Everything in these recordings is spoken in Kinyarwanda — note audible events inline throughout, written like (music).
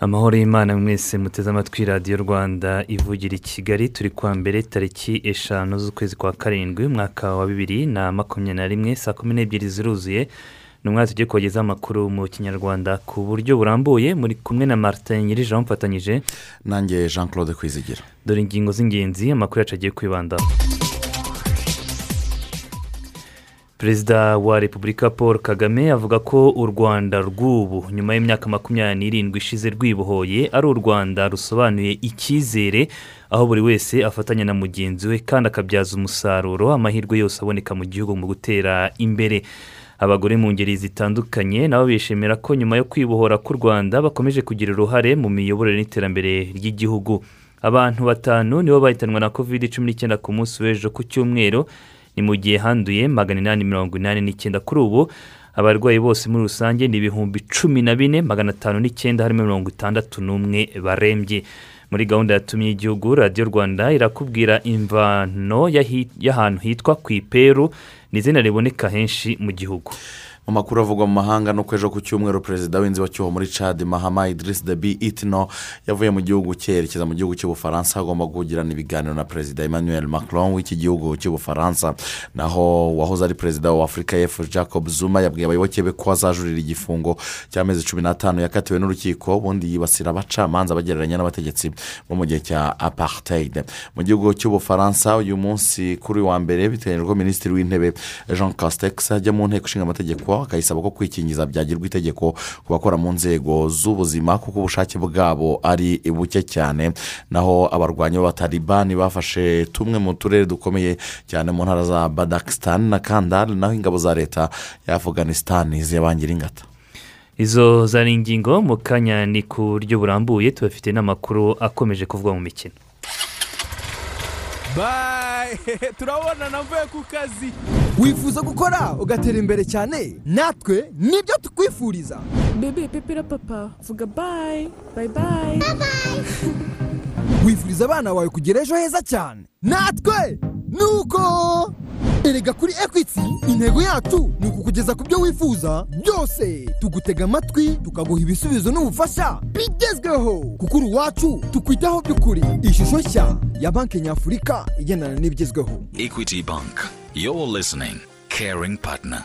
Amahoro y'imana mwese muteze amatwi radiyo rwanda ivugira i kigali turi kwa mbere tariki eshanu z'ukwezi kwa karindwi umwaka wa bibiri na makumyabiri na rimwe saa kumi n'ebyiri ziruzuye. Ni umwanya tugiye kubagezaho amakuru mu kinyarwanda ku buryo burambuye. Muri kumwe na martin nyirije mfatanyije nanjye jean claude kwizigira dore ingingo z'ingenzi amakuru yacu agiye kwibandaho perezida wa repubulika paul kagame avuga ko u rwanda rw'ubu nyuma y'imyaka makumyabiri n'irindwi ishize rwibohoye ari u rwanda rusobanuye icyizere aho buri wese afatanya na mugenzi we kandi akabyaza umusaruro amahirwe yose aboneka mu gihugu mu gutera imbere. Abagore mu ngeri zitandukanye nabo bishimira ko nyuma yo kwibohora k'u rwanda bakomeje kugira uruhare mu miyoborere n'iterambere ry'igihugu. Abantu batanu nibo bahitanwa na kovide cumi n'icyenda ku munsi w'ejo ku cyumweru ni mu gihe handuye magana inani mirongo inani n'icyenda kuri ubu. Abarwayi bose muri rusange ni ibihumbi cumi na bine magana atanu n'icyenda harimo mirongo itandatu n'umwe barembye. Muri gahunda yatumye igihugu radiyo rwanda irakubwira imvano y'ahantu hitwa ku iperu ni izina riboneka henshi mu gihugu. Mu makuru avugwa mu mahanga no ejo ku cyumweru perezida w'inzibacyuho muri cadi mahama idirisi debi itino yavuye mu gihugu cyerekeza mu gihugu cy'ubufaransa agomba kugirana ibiganiro na perezida emmanuel macron w'iki gihugu cy'ubufaransa. Naho wahoze ari perezida wa afurika y'epfo jacob zuma yabwiye abayoboke be ko azajurira igifungo cy'amezi cumi n'atanu yakatiwe n'urukiko ubundi yibasira abacamanza bagereranya n'abategetsi bo mu gihe cya apartheid. Mu gihugu cy'ubufaransa uyu munsi kuri wa mbere biteganyijwe ko minisitiri w'intebe jean castex ajya mu nteko ishinga amategeko akayisaba ko kwikingiza byagirwa itegeko ku bakora mu nzego z'ubuzima kuko ubushake bwabo ari buke cyane. Naho abarwanyi b'abataribani bafashe tumwe mu turere dukomeye cyane mu ntara za badakisitani na kandari naho ingabo za leta ya afuganisitani ziyabangira ingata. Izo zari ingingo mu kanya ni ku buryo burambuye tubafite n'amakuru akomeje kuvugwa mu mikino. Turabona navuye ku kazi. Wifuza gukora ugatera imbere cyane? Natwe ni byo tukwifuriza. Bebe pepera papa vuga bayi bayi bayi wifuriza abana bawe kugira ejo heza cyane. Natwe nuko. Erega kuri ekwiti intego yacu ni ukukugeza ku byo wifuza. Byose tugutega amatwi tukaguha ibisubizo n'ubufasha bigezweho. Kuko uri iwacu tukwitaho by'ukuri. Ishusho nshya ya banki nyafurika igendana n'ibigezweho equity bank you're listening. Caring partner.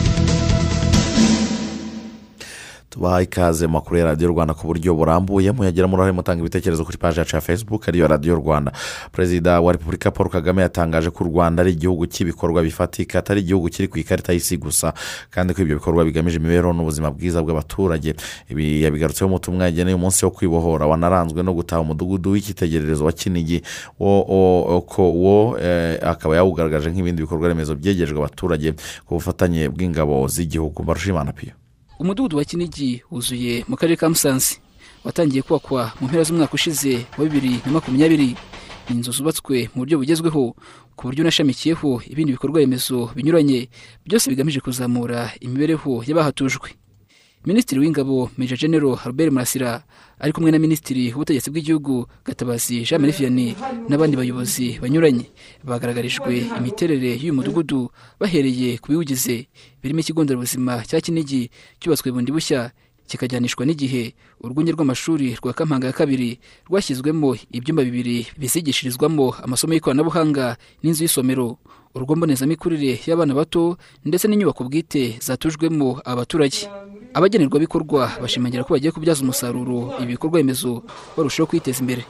Tubaha ikaze mu makuru ya radiyo rwanda ku buryo burambuye muyagiramo uruhare mutanga ibitekerezo kuri paji yacu ya facebook ariyo radiyo rwanda. Perezida wa repubulika paul kagame yatangaje ko u rwanda ari igihugu cy'ibikorwa bifatika atari igihugu kiri ku ikarita y'isi gusa kandi ko ibyo bikorwa bigamije imibereho n'ubuzima bwiza bw'abaturage. Ibi yabigarutseho mu butumwa yageneye umunsi wo kwibohora. Wanaranzwe no gutaha umudugudu w'icyitegererezo wa kinigi wo akaba yawugaragaje nk'ibindi bikorwa remezo byegerejwe abaturage ku bufatanye bw'ingabo z'igihugu. Barushimana piyo umudugudu wa kinigi wuzuye mu karere ka musanze. Watangiye kubakwa mu mpera z'umwaka ushize wa bibiri na makumyabiri. Ni inzu zubatswe mu buryo bugezweho ku buryo unashamikiyeho ibindi bikorwa remezo binyuranye byose bigamije kuzamura imibereho y'abahatujwe. Minisitiri w'ingabo meja genero Albert murasira ari kumwe na minisitiri w'ubutegetsi bw'igihugu gatabazi jean marie vianney n'abandi bayobozi banyuranye. Bagaragarijwe imiterere y'uyu mudugudu bahereye ku biwugize. Birimo ikigo nderabuzima cya kinigi cyubatswe bundi bushya kikajyanishwa n'igihe. Urwunge rw'amashuri rwa kampanga ya kabiri rwashyizwemo ibyumba bibiri bizigishirizwamo amasomo y'ikoranabuhanga n'inzu y'isomero. Urugo mbonezamikurire y'abana bato ndetse n'inyubako bwite zatujwemo abaturage. Abagenerwabikorwa bashimangira ko bagiye kubyaza umusaruro ibi bikorwa remezo barushaho kwiteza imbere.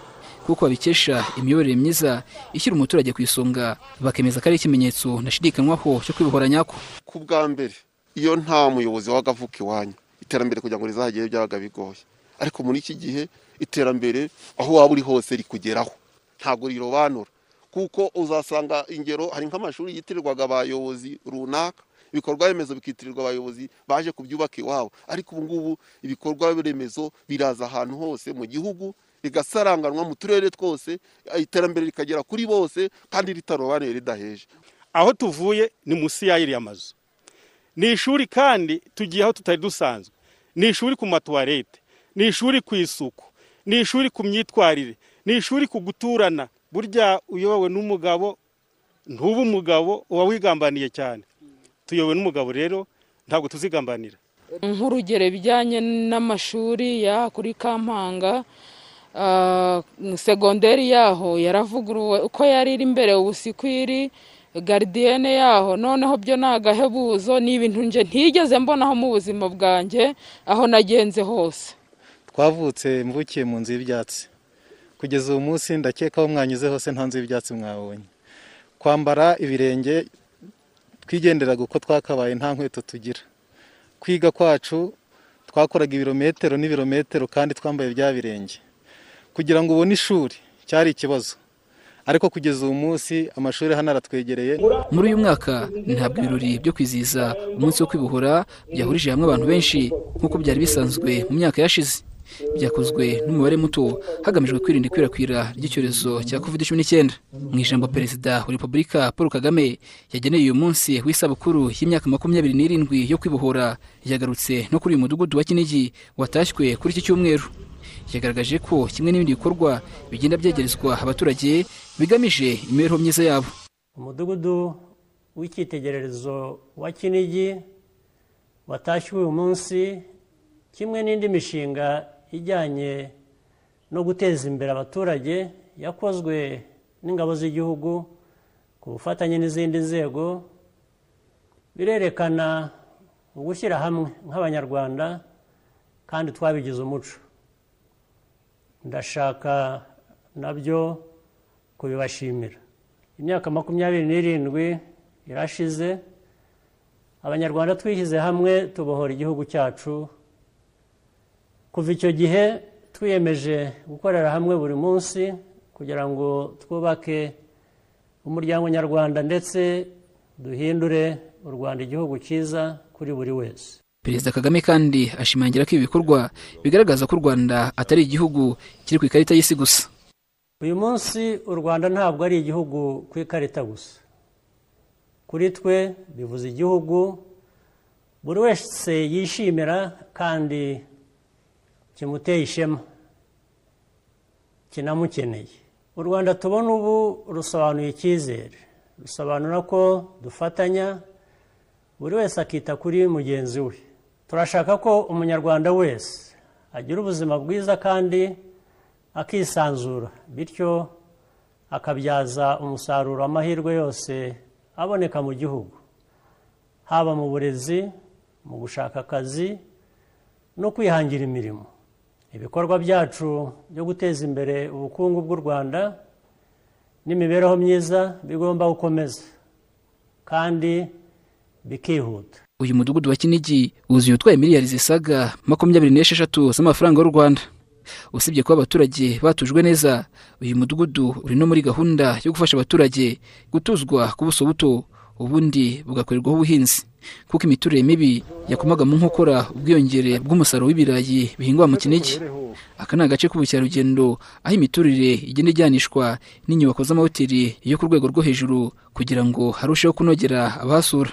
Kuko babikesha imiyoborere myiza ishyira umuturage ku isonga bakemeza ko ari ikimenyetso ntashidikanywaho cyo kwibohora nyako. Ku bwa mbere iyo nta muyobozi wabaga avuka iwanyu iterambere kugira ngo rizahagere byabaga bigoye. Ariko muri iki gihe iterambere aho waba uri hose rikugeraho. Ntabwo rirobanura. Kuko uzasanga ingero hari nk'amashuri yitirirwaga abayobozi runaka. Ibikorwa remezo bikitirirwa abayobozi baje kubyubaka iwabo. Ariko ubu ngubu ibikorwa remezo biraza ahantu hose mu gihugu rigasaranganwa mu turere twose iterambere rikagera kuri bose kandi ritarobanuye ridaheje. Aho tuvuye ni munsi y'ayiriya mazu ni ishuri kandi tugiye aho tutari dusanzwe. Ni ishuri ku matuwarete ni ishuri ku isuku ni ishuri ku myitwarire ni ishuri ku guturana. Burya uyobowe n'umugabo ntuba umugabo uba wigambaniye cyane. Tuyobowe n'umugabo rero ntabwo tuzigambanira. Nk'urugero ibijyanye n'amashuri ya kuri kampanga ah, segonderi yaho yaravuguruwe uko yari iri imbere ubu siko iri garidiyene yaho noneho byo ni agahebuzo ni ibintu nje ntigeze mbonaho mu buzima bwanjye aho nagenze hose. Twavutse mvukiye mu nzu y'ibyatsi. Kugeza uyu munsi ndakeka aho mwanyuze hose nta nzu y'ibyatsi mwabonye. Kwambara ibirenge twigenderaga uko twakabaye nta nkweto tugira. Kwiga kwacu twakoraga ibirometero n'ibirometero kandi twambaye bya birenge. Kugira ngo ubone ishuri cyari ikibazo. Ariko kugeza uyu munsi amashuri hano aratwegereye. Muri uyu mwaka ntabwo ibirori byo kwizihiza umunsi wo kwibohora byahurije hamwe abantu benshi nk'uko byari bisanzwe mu myaka yashize. Byakozwe n'umubare muto hagamijwe kwirinda ikwirakwira ry'icyorezo cya covid cumi n'icyenda mu ijambo perezida wa repubulika paul kagame yageneye uyu munsi w'isabukuru y'imyaka makumyabiri n'irindwi yo kwibohora yagarutse no kuri uyu mudugudu wa kinigi watashywe kuri iki cyumweru. Yagaragaje ko kimwe n'ibindi bikorwa bigenda byegerezwa abaturage bigamije imibereho myiza yabo. Umudugudu w'icyitegererezo wa kinigi watashywe uyu munsi kimwe n'indi mishinga ijyanye no guteza imbere abaturage yakozwe n'ingabo z'igihugu ku bufatanye n'izindi nzego birerekana ugushyira hamwe nk'abanyarwanda kandi twabigize umuco. Ndashaka na byo kubibashimira. Imyaka makumyabiri n'irindwi irashize abanyarwanda twishyize hamwe tubohora igihugu cyacu kuva icyo gihe twiyemeje gukorera hamwe buri munsi kugira ngo twubake umuryango nyarwanda ndetse duhindure u rwanda igihugu cyiza kuri buri wese. Perezida kagame kandi ashimangira ko ibi bikorwa bigaragaza ko u rwanda atari igihugu kiri ku ikarita y'isi gusa. Uyu munsi u rwanda ntabwo ari igihugu ku ikarita gusa. Kuri twe bivuze igihugu buri wese yishimira kandi kimuteye ishema kinamukeneye. U rwanda tubona ubu rusobanuye icyizere. Rusobanura ko dufatanya buri wese akita kuri mugenzi we. Turashaka ko umunyarwanda wese agira ubuzima bwiza kandi akisanzura bityo akabyaza umusaruro amahirwe yose aboneka mu gihugu. Haba mu burezi mu gushaka akazi no kwihangira imirimo. Ibikorwa byacu byo guteza imbere ubukungu bw'u rwanda n'imibereho myiza bigomba gukomeza kandi bikihuta. Uyu mudugudu wa kinigi wuzuye utwaye miliyari zisaga makumyabiri n'esheshatu z'amafaranga y'u rwanda. Usibye kuba abaturage batujwe neza uyu mudugudu uri no muri gahunda yo gufasha abaturage gutuzwa ku buso buto ubundi bugakorerwaho ubuhinzi. Kuko imiturire mibi yakomaga mu nkokora ubwiyongere bw'umusaruro w'ibirayi bihingwa mu kinigi. Aka ni agace k'ubukerarugendo aho imiturire igenda ijyanishwa n'inyubako z'amahoteli yo ku rwego rwo hejuru kugira ngo harusheho kunogera abahasura.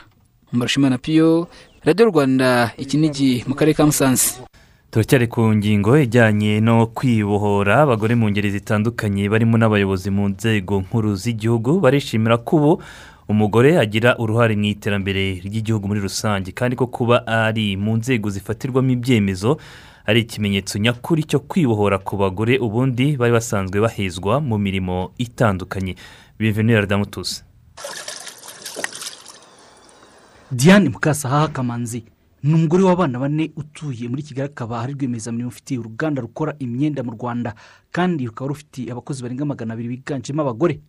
Mbarashimana piyo radiyo rwanda ikinigi mu karere ka musanze. Turacyari ku ngingo ijyanye no kwibohora abagore mu ngeri zitandukanye barimo n'abayobozi mu nzego nkuru z'igihugu barishimira ko ubu umugore agira uruhare mu iterambere ry'igihugu muri rusange kandi ko kuba ari mu nzego zifatirwamo ibyemezo ari ikimenyetso nyakuri cyo kwibohora ku bagore ubundi bari basanzwe bahezwa mu mirimo itandukanye. Bivenera damutusi diane mukasahaha kamanzi. Ni umugore w'abana bane utuye muri kigali akaba ari rwiyemezamirimo ufitiye uruganda rukora imyenda mu rwanda kandi rukaba rufite abakozi barenga magana abiri biganjemo abagore.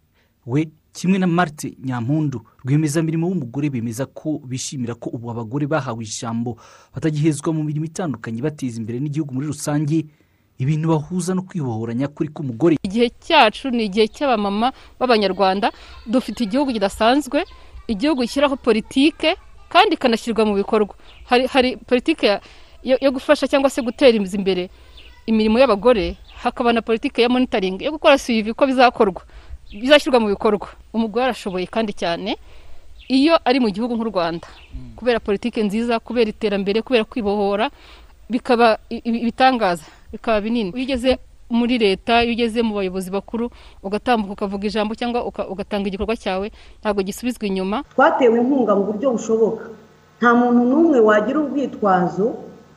We kimwe na marite nyampundu rwiyemezamirimo w'umugore bemeza ko bishimira ko ubu abagore bahawe ijambo batagihezwa mu mirimo itandukanye bateza imbere n'igihugu muri rusange ibintu bahuza no kwibohora nyakuri k'umugore igihe cyacu ni igihe cy'abamama b'abanyarwanda dufite igihugu kidasanzwe igihugu gishyiraho politike kandi ikanashyirwa mu bikorwa. Hari politike yo gufasha cyangwa se gutera imbere imirimo y'abagore hakaba na politike ya monitoring yo gukora sivi ko bizakorwa. Bizashyirwa mu bikorwa. Umugore arashoboye kandi cyane iyo ari mu gihugu nk'u rwanda. Kubera politike nziza kubera iterambere kubera kwibohora bikaba ibitangaza bikaba binini. Iyo ugeze muri leta iyo ugeze mu bayobozi bakuru ugatambuka ukavuga ijambo cyangwa ugatanga igikorwa cyawe ntabwo gisubizwa inyuma. Twatewe inkunga mu buryo bushoboka. Nta muntu n'umwe wagira urwitwazo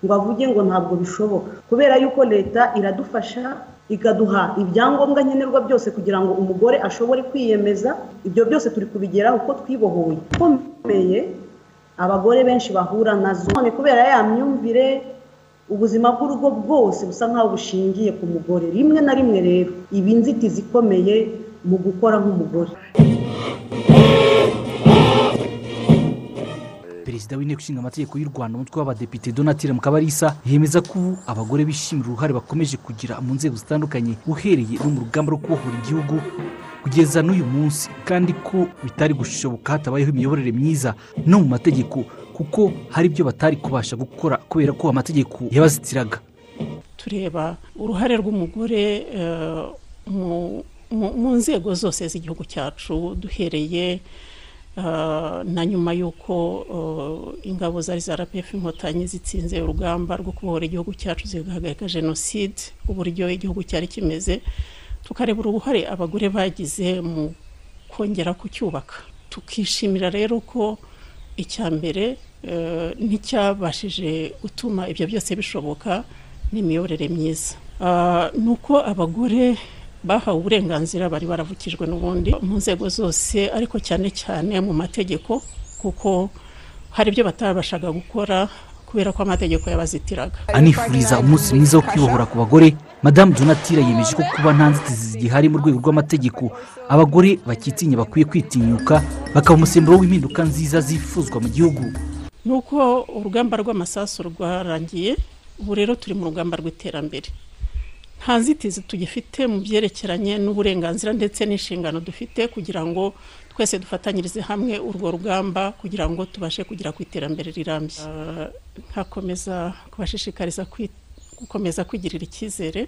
ngo avuge ngo ntabwo bishoboka. Kubera yuko leta iradufasha ikaduha ibyangombwa nkenerwa byose kugira ngo umugore ashobore kwiyemeza ibyo byose turi kubigeraho uko twibohoye. Ikomeye abagore benshi bahura na zo. None kubera ya myumvire ubuzima bw'urugo bwose busa nk'aho bushingiye ku mugore. Rimwe na rimwe rero iba inzitizi ikomeye mu gukora nk'umugore. Perezida w'inteko ishinga amategeko y'u rwanda umutwe w'abadepite donatire mukabarisa yemeza ko ubu abagore bishimira uruhare bakomeje kugira mu nzego zitandukanye uhereye no mu rugamba rwo kubohora igihugu kugeza n'uyu munsi kandi ko bitari gushoboka hatabayeho imiyoborere myiza no mu mategeko kuko hari ibyo batari kubasha gukora kubera ko amategeko yabazitiraga. Tureba uruhare rw'umugore eh, mu- nzego zose z'igihugu cyacu duhereye na nyuma y'uko eh, ingabo zari za rpf inkotanyi zitsinze urugamba rwo kubohora igihugu cyacu zigahagarika jenoside uburyo igihugu cyari kimeze tukareba uruhare abagore bagize mu kongera kucyubaka. Tukishimira rero ko icya mbere eh, nticyabashije gutuma ibyo byose bishoboka n'imiyoborere myiza. Ni uko abagore bahawe uburenganzira bari baravukijwe n'ubundi mu nzego zose ariko cyane cyane mu mategeko kuko hari ibyo batabashaga gukora kubera ko amategeko yabazitiraga. Anifuriza umunsi mwiza wo kwibohora ku bagore. Madamu donatire yemeje ko kuba nta nzitizi zigihari mu rwego rw'amategeko abagore bakitinya bakwiye kwitinyuka bakaba umusemburo w'impinduka nziza zifuzwa mu gihugu. Ni uko urugamba rw'amasasu rwarangiye ubu rero turi mu rugamba rw'iterambere. Nta nzitizi tugifite mu byerekeranye n'uburenganzira ndetse n'inshingano dufite kugira ngo twese dufatanyirize hamwe urwo rugamba kugira ngo tubashe kugera ku iterambere rirambye. Ah, nkakomeza kubashishikariza gukomeza kwigirira icyizere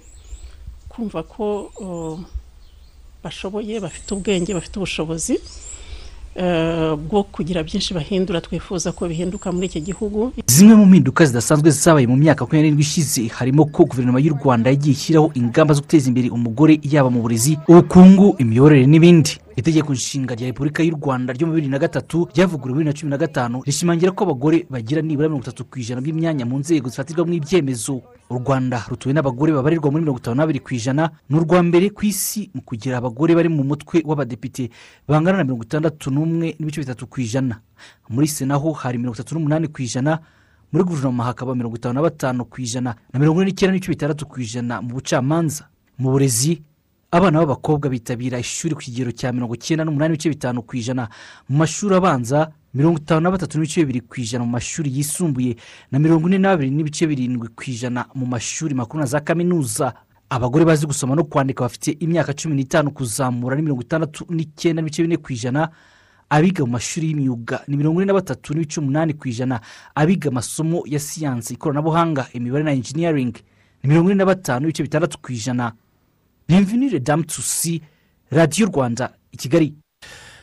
kumva ko oh, bashoboye bafite ubwenge bafite ubushobozi bwo kugira byinshi bahindura twifuza ko bihinduka muri iki gihugu. Zimwe mu mpinduka zidasanzwe zabaye mu myaka makumyabiri ishize harimo ko guverinoma y'u rwanda yagiye ishyiraho ingamba zo guteza imbere umugore yaba mu burezi ubukungu imiyoborere n'ibindi. Itegeko nshinga rya repubulika y'u rwanda ryo bibiri na gatatu ryavuguruwe bibiri na cumi na gatanu rishimangira ko abagore bagira nibura mirongo itatu ku ijana by'imyanya mu nzego zifatirwamo ibyemezo. U rwanda rutuwe n'abagore babarirwa muri mirongo itanu n'abiri ku ijana ni urwa mbere ku isi mu kugira abagore bari mu mutwe w'abadepite bangana na mirongo itandatu n'umwe n'ibice bitatu ku ijana. Muri sena ho hari mirongo itatu n'umunani ku ijana muri guverinoma hakaba mirongo itanu na batanu ku ijana na mirongo ine n'icyenda n'ibice bitandatu ku ijana mu bucamanza. Mu burezi abana b'abakobwa bitabira ishuri ku kigero cya mirongo icyenda n'umunani n'ibice bitanu ku ijana mu mashuri abanza mirongo itanu na batatu n'ibice bibiri ku ijana mu mashuri yisumbuye na mirongo ine n'abiri n'ibice birindwi ku ijana mu mashuri makuru na za kaminuza. Abagore bazi gusoma no kwandika bafite imyaka cumi n'itanu kuzamura ni mirongo itandatu n'icyenda n'ibice bine ku ijana. Abiga mu mashuri y'imyuga ni mirongo ine na batatu n'ibice umunani ku ijana. Abiga amasomo ya siyansi ikoranabuhanga imibare na engineering ni mirongo ine na batanu n'ibice bitandatu ku ijana. Bienvenue damu tusi radiyo rwanda i kigali.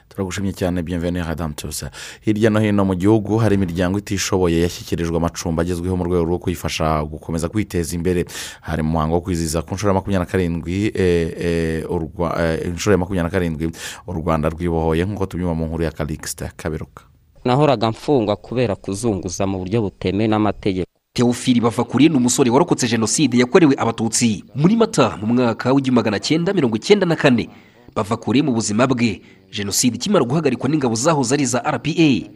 Turagushimye cyane bienvenue hadamu tusa hirya no hino mu gihugu hari imiryango itishoboye yashyikirijwe amacumbi agezweho mu rwego rwo kuyifasha gukomeza kwiteza imbere. Hari mu muhango wo kwizihiza ku nshuro ya makumyabiri na karindwi eh, eh, urwa- eh, inshuro ya makumyabiri na karindwi u rwanda rwibohoye nk'uko tubyumva mu nkuru ya karikisita kaberuka. Nahoraga mfungwa kubera kuzunguza mu buryo butemewe n'amategeko. Teofili bavakuriye ni umusore warokotse jenoside yakorewe abatutsi muri mata mu mwaka w'igihumbi magana cyenda mirongo icyenda na kane. Bavakuriye mu buzima bwe. Jenoside ikimara guhagarikwa n'ingabo zahoze ari za rpa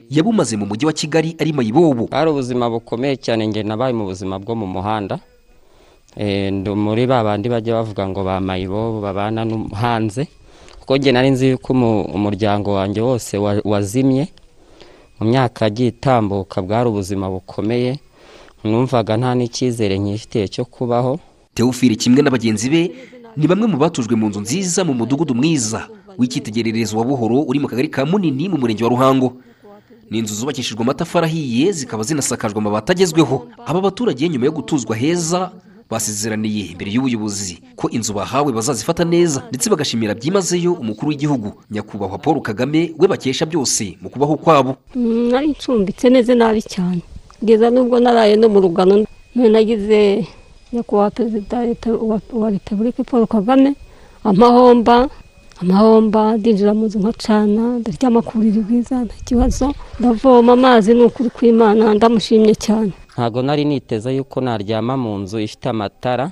yabumaze mu mujyi wa kigali ari mayibobo. Hari ubuzima bukomeye cyane njye nabaye mu buzima bwo mu muhanda. Eh, muri ba bandi bajya bavuga ngo ba mayibobo babana hanze. Kuko njye nari nzi yuko umu- umuryango wanjye wose wa- wazimye. Mu myaka yagiye itambuka bwari ubuzima bukomeye. Numvaga nta n'icyizere nkifitiye cyo kubaho. Teofili kimwe na bagenzi be ni bamwe mu batujwe mu nzu nziza mu mudugudu mwiza w'icyitegererezo wa buhoro uri mu kagari ka munini mu murenge wa ruhango. Ni inzu zubakishijwe amatafari ahiye zikaba zinasakajwe amabati agezweho. Aba baturage nyuma yo gutuzwa heza basezeraniye imbere y'ubuyobozi ko inzu bahawe bazazifata neza ndetse bagashimira byimazeyo umukuru w'igihugu nyakubahwa paul kagame we bakesha byose mu kubaho kwabo. Nari ncumbitse neza nabi cyane. Kugeza n'ubwo naraye no mu rugano nagize nyakubahwa perezida wa repubulika paul kagame amahomba amahomba ndinjira mu nzu nkacana ndaryama ku buriri bwiza nta kibazo ndavoma amazi ni ukuri kw'imana ndamushimye cyane. Ntabwo nari niteze yuko naryama mu nzu ifite amatara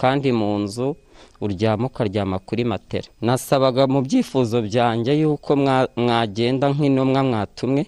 kandi mu nzu uryama ukaryama kuri matera nasabaga mu byifuzo byanjye yuko mwa- mwagenda nk'intumwa mwatumwe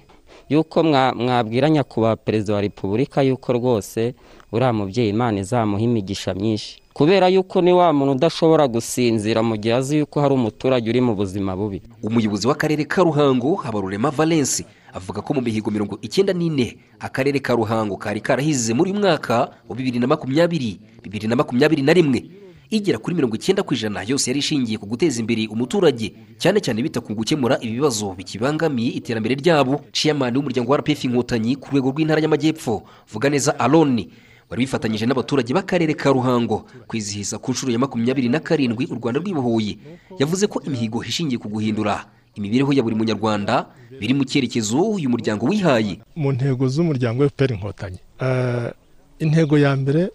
yuko mwa- mwabwira nyakubahwa perezida wa repubulika yuko rwose uriya mubyeyi imana izamuha imigisha myinshi. Kubera yuko ni wa muntu udashobora gusinzira mu gihe azi yuko hari umuturage uri mu buzima bubi. Umuyobozi w'akarere ka ruhango habarurema valence avuga ko mu mihigo mirongo icyenda n'ine akarere ka ruhango kari karahize muri mwaka wa bibiri na makumyabiri bibiri na makumyabiri na rimwe. Igera kuri mirongo icyenda ku ijana yose yari ishingiye ku guteza imbere umuturage cyane cyane bita ku gukemura ibibazo bikibangamiye iterambere ryabo. Ciyamani w'umuryango wa rpf inkotanyi ku rwego rw'intara y'amajyepfo vuga neza aroni wari wifatanyije n'abaturage b'akarere ka ruhango kwizihiza ku nshuro ya makumyabiri na karindwi u rwanda rwibohoye yavuze ko imihigo ishingiye ku guhindura imibereho ya buri munyarwanda biri mu cyerekezo uyu muryango wihaye. Mu ntego z'umuryango fpr inkotanyi. Eh, intego ya mbere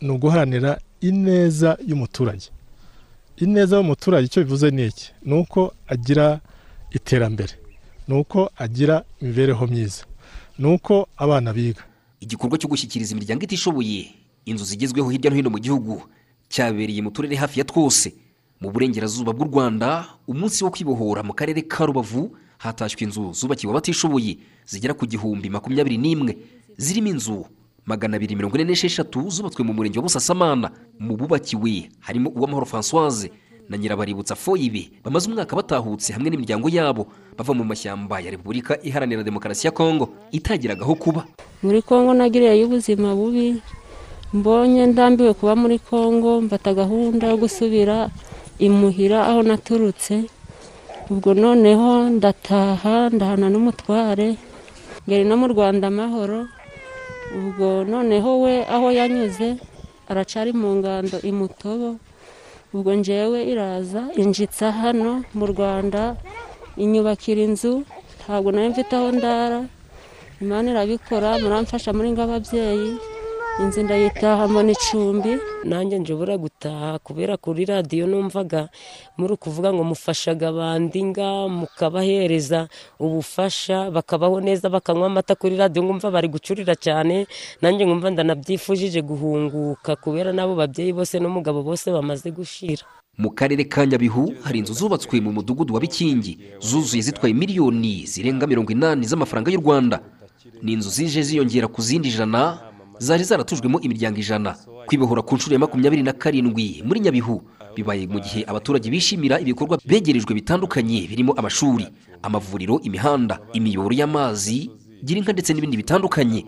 ni uguharanira ineza y'umuturage. Ineza y'umuturage icyo bivuze ni iki? Ni uko agira iterambere. Ni uko agira imibereho myiza. Ni uko abana biga. Igikorwa cyo gushyikiriza imiryango itishoboye inzu zigezweho hirya no hino mu gihugu cyabereye mu turere hafi ya twose. Mu burengerazuba bw'u rwanda umunsi wo kwibohora mu karere ka rubavu hatashywe inzu zubakiwe abatishoboye zigera ku gihumbi makumyabiri n'imwe. Zirimo inzu magana abiri mirongo ine n'esheshatu zubatswe mu murenge wa busasamana. Mu bubakiwe harimo uw'amahoro françoise na nyirabaributsa foyibe. Bamaze umwaka batahutse hamwe n'imiryango yabo bava mu mashyamba ya repubulika iharanira demokarasi ya kongo itagiragaho kuba. Muri kongo nagiriyeyo ubuzima bubi. Mbonye ndambiwe kuba muri kongo mbata gahunda yo gusubira imuhira aho naturutse. Ubwo noneho ndataha ndahana n'umutware. Ngeri no mu rwanda amahoro. Ubwo noneho we aho yanyuze aracari mu ngando imutobo ubwo njyewe iraza injitsa hano mu rwanda inyubakira inzu ntabwo na yo mfite aho ndara. Imana irabikora muramfasha muri ng'ababyeyi inzu ndayitaha mbona icumbi nanjye njobora gutaha kubera kuri radiyo numvaga muri ukuvuga ngo mufashaga abandi nga mukabahereza ubufasha bakabaho neza bakanywa amata kuri radiyo ngumva bari gucurira cyane. Nanjye ngumva ndanabyifujije guhunguka kubera n'abo babyeyi bose n'umugabo bose bamaze gushira. Mu karere ka nyabihu hari inzu zubatswe mu mudugudu wa bikingi. Zuzuye zitwaye miliyoni zirenga mirongo inani z'amafaranga y'u rwanda. Ni inzu zije ziyongera ku zindi ijana zari zaratujwemo imiryango ijana. Kwibohora ku nshuro ya makumyabiri na karindwi muri nyabihu bibaye mu gihe abaturage bishimira ibikorwa begerejwe bitandukanye birimo amashuri amavuriro imihanda imiyoboro y'amazi girinka ndetse n'ibindi bitandukanye.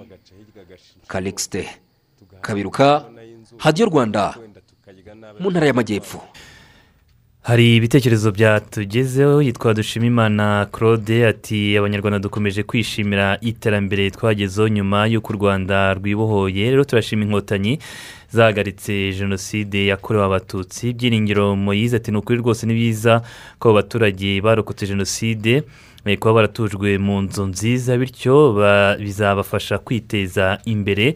Kalexite kabiruka hadiyo rwanda mu ntara y'amajyepfo. Hari ibitekerezo byatugezeho yitwa dushimimana claude ati abanyarwanda dukomeje kwishimira iterambere twagezeho nyuma y'uko u rwanda rwibohoye. Rero turashima inkotanyi zahagaritse jenoside yakorewe abatutsi. Byiringiro moyize ati ni ukuri rwose ni byiza ko abo baturage barokotse jenoside. Eh, kuba baratujwe mu nzu nziza bityo ba- bizabafasha kwiteza imbere.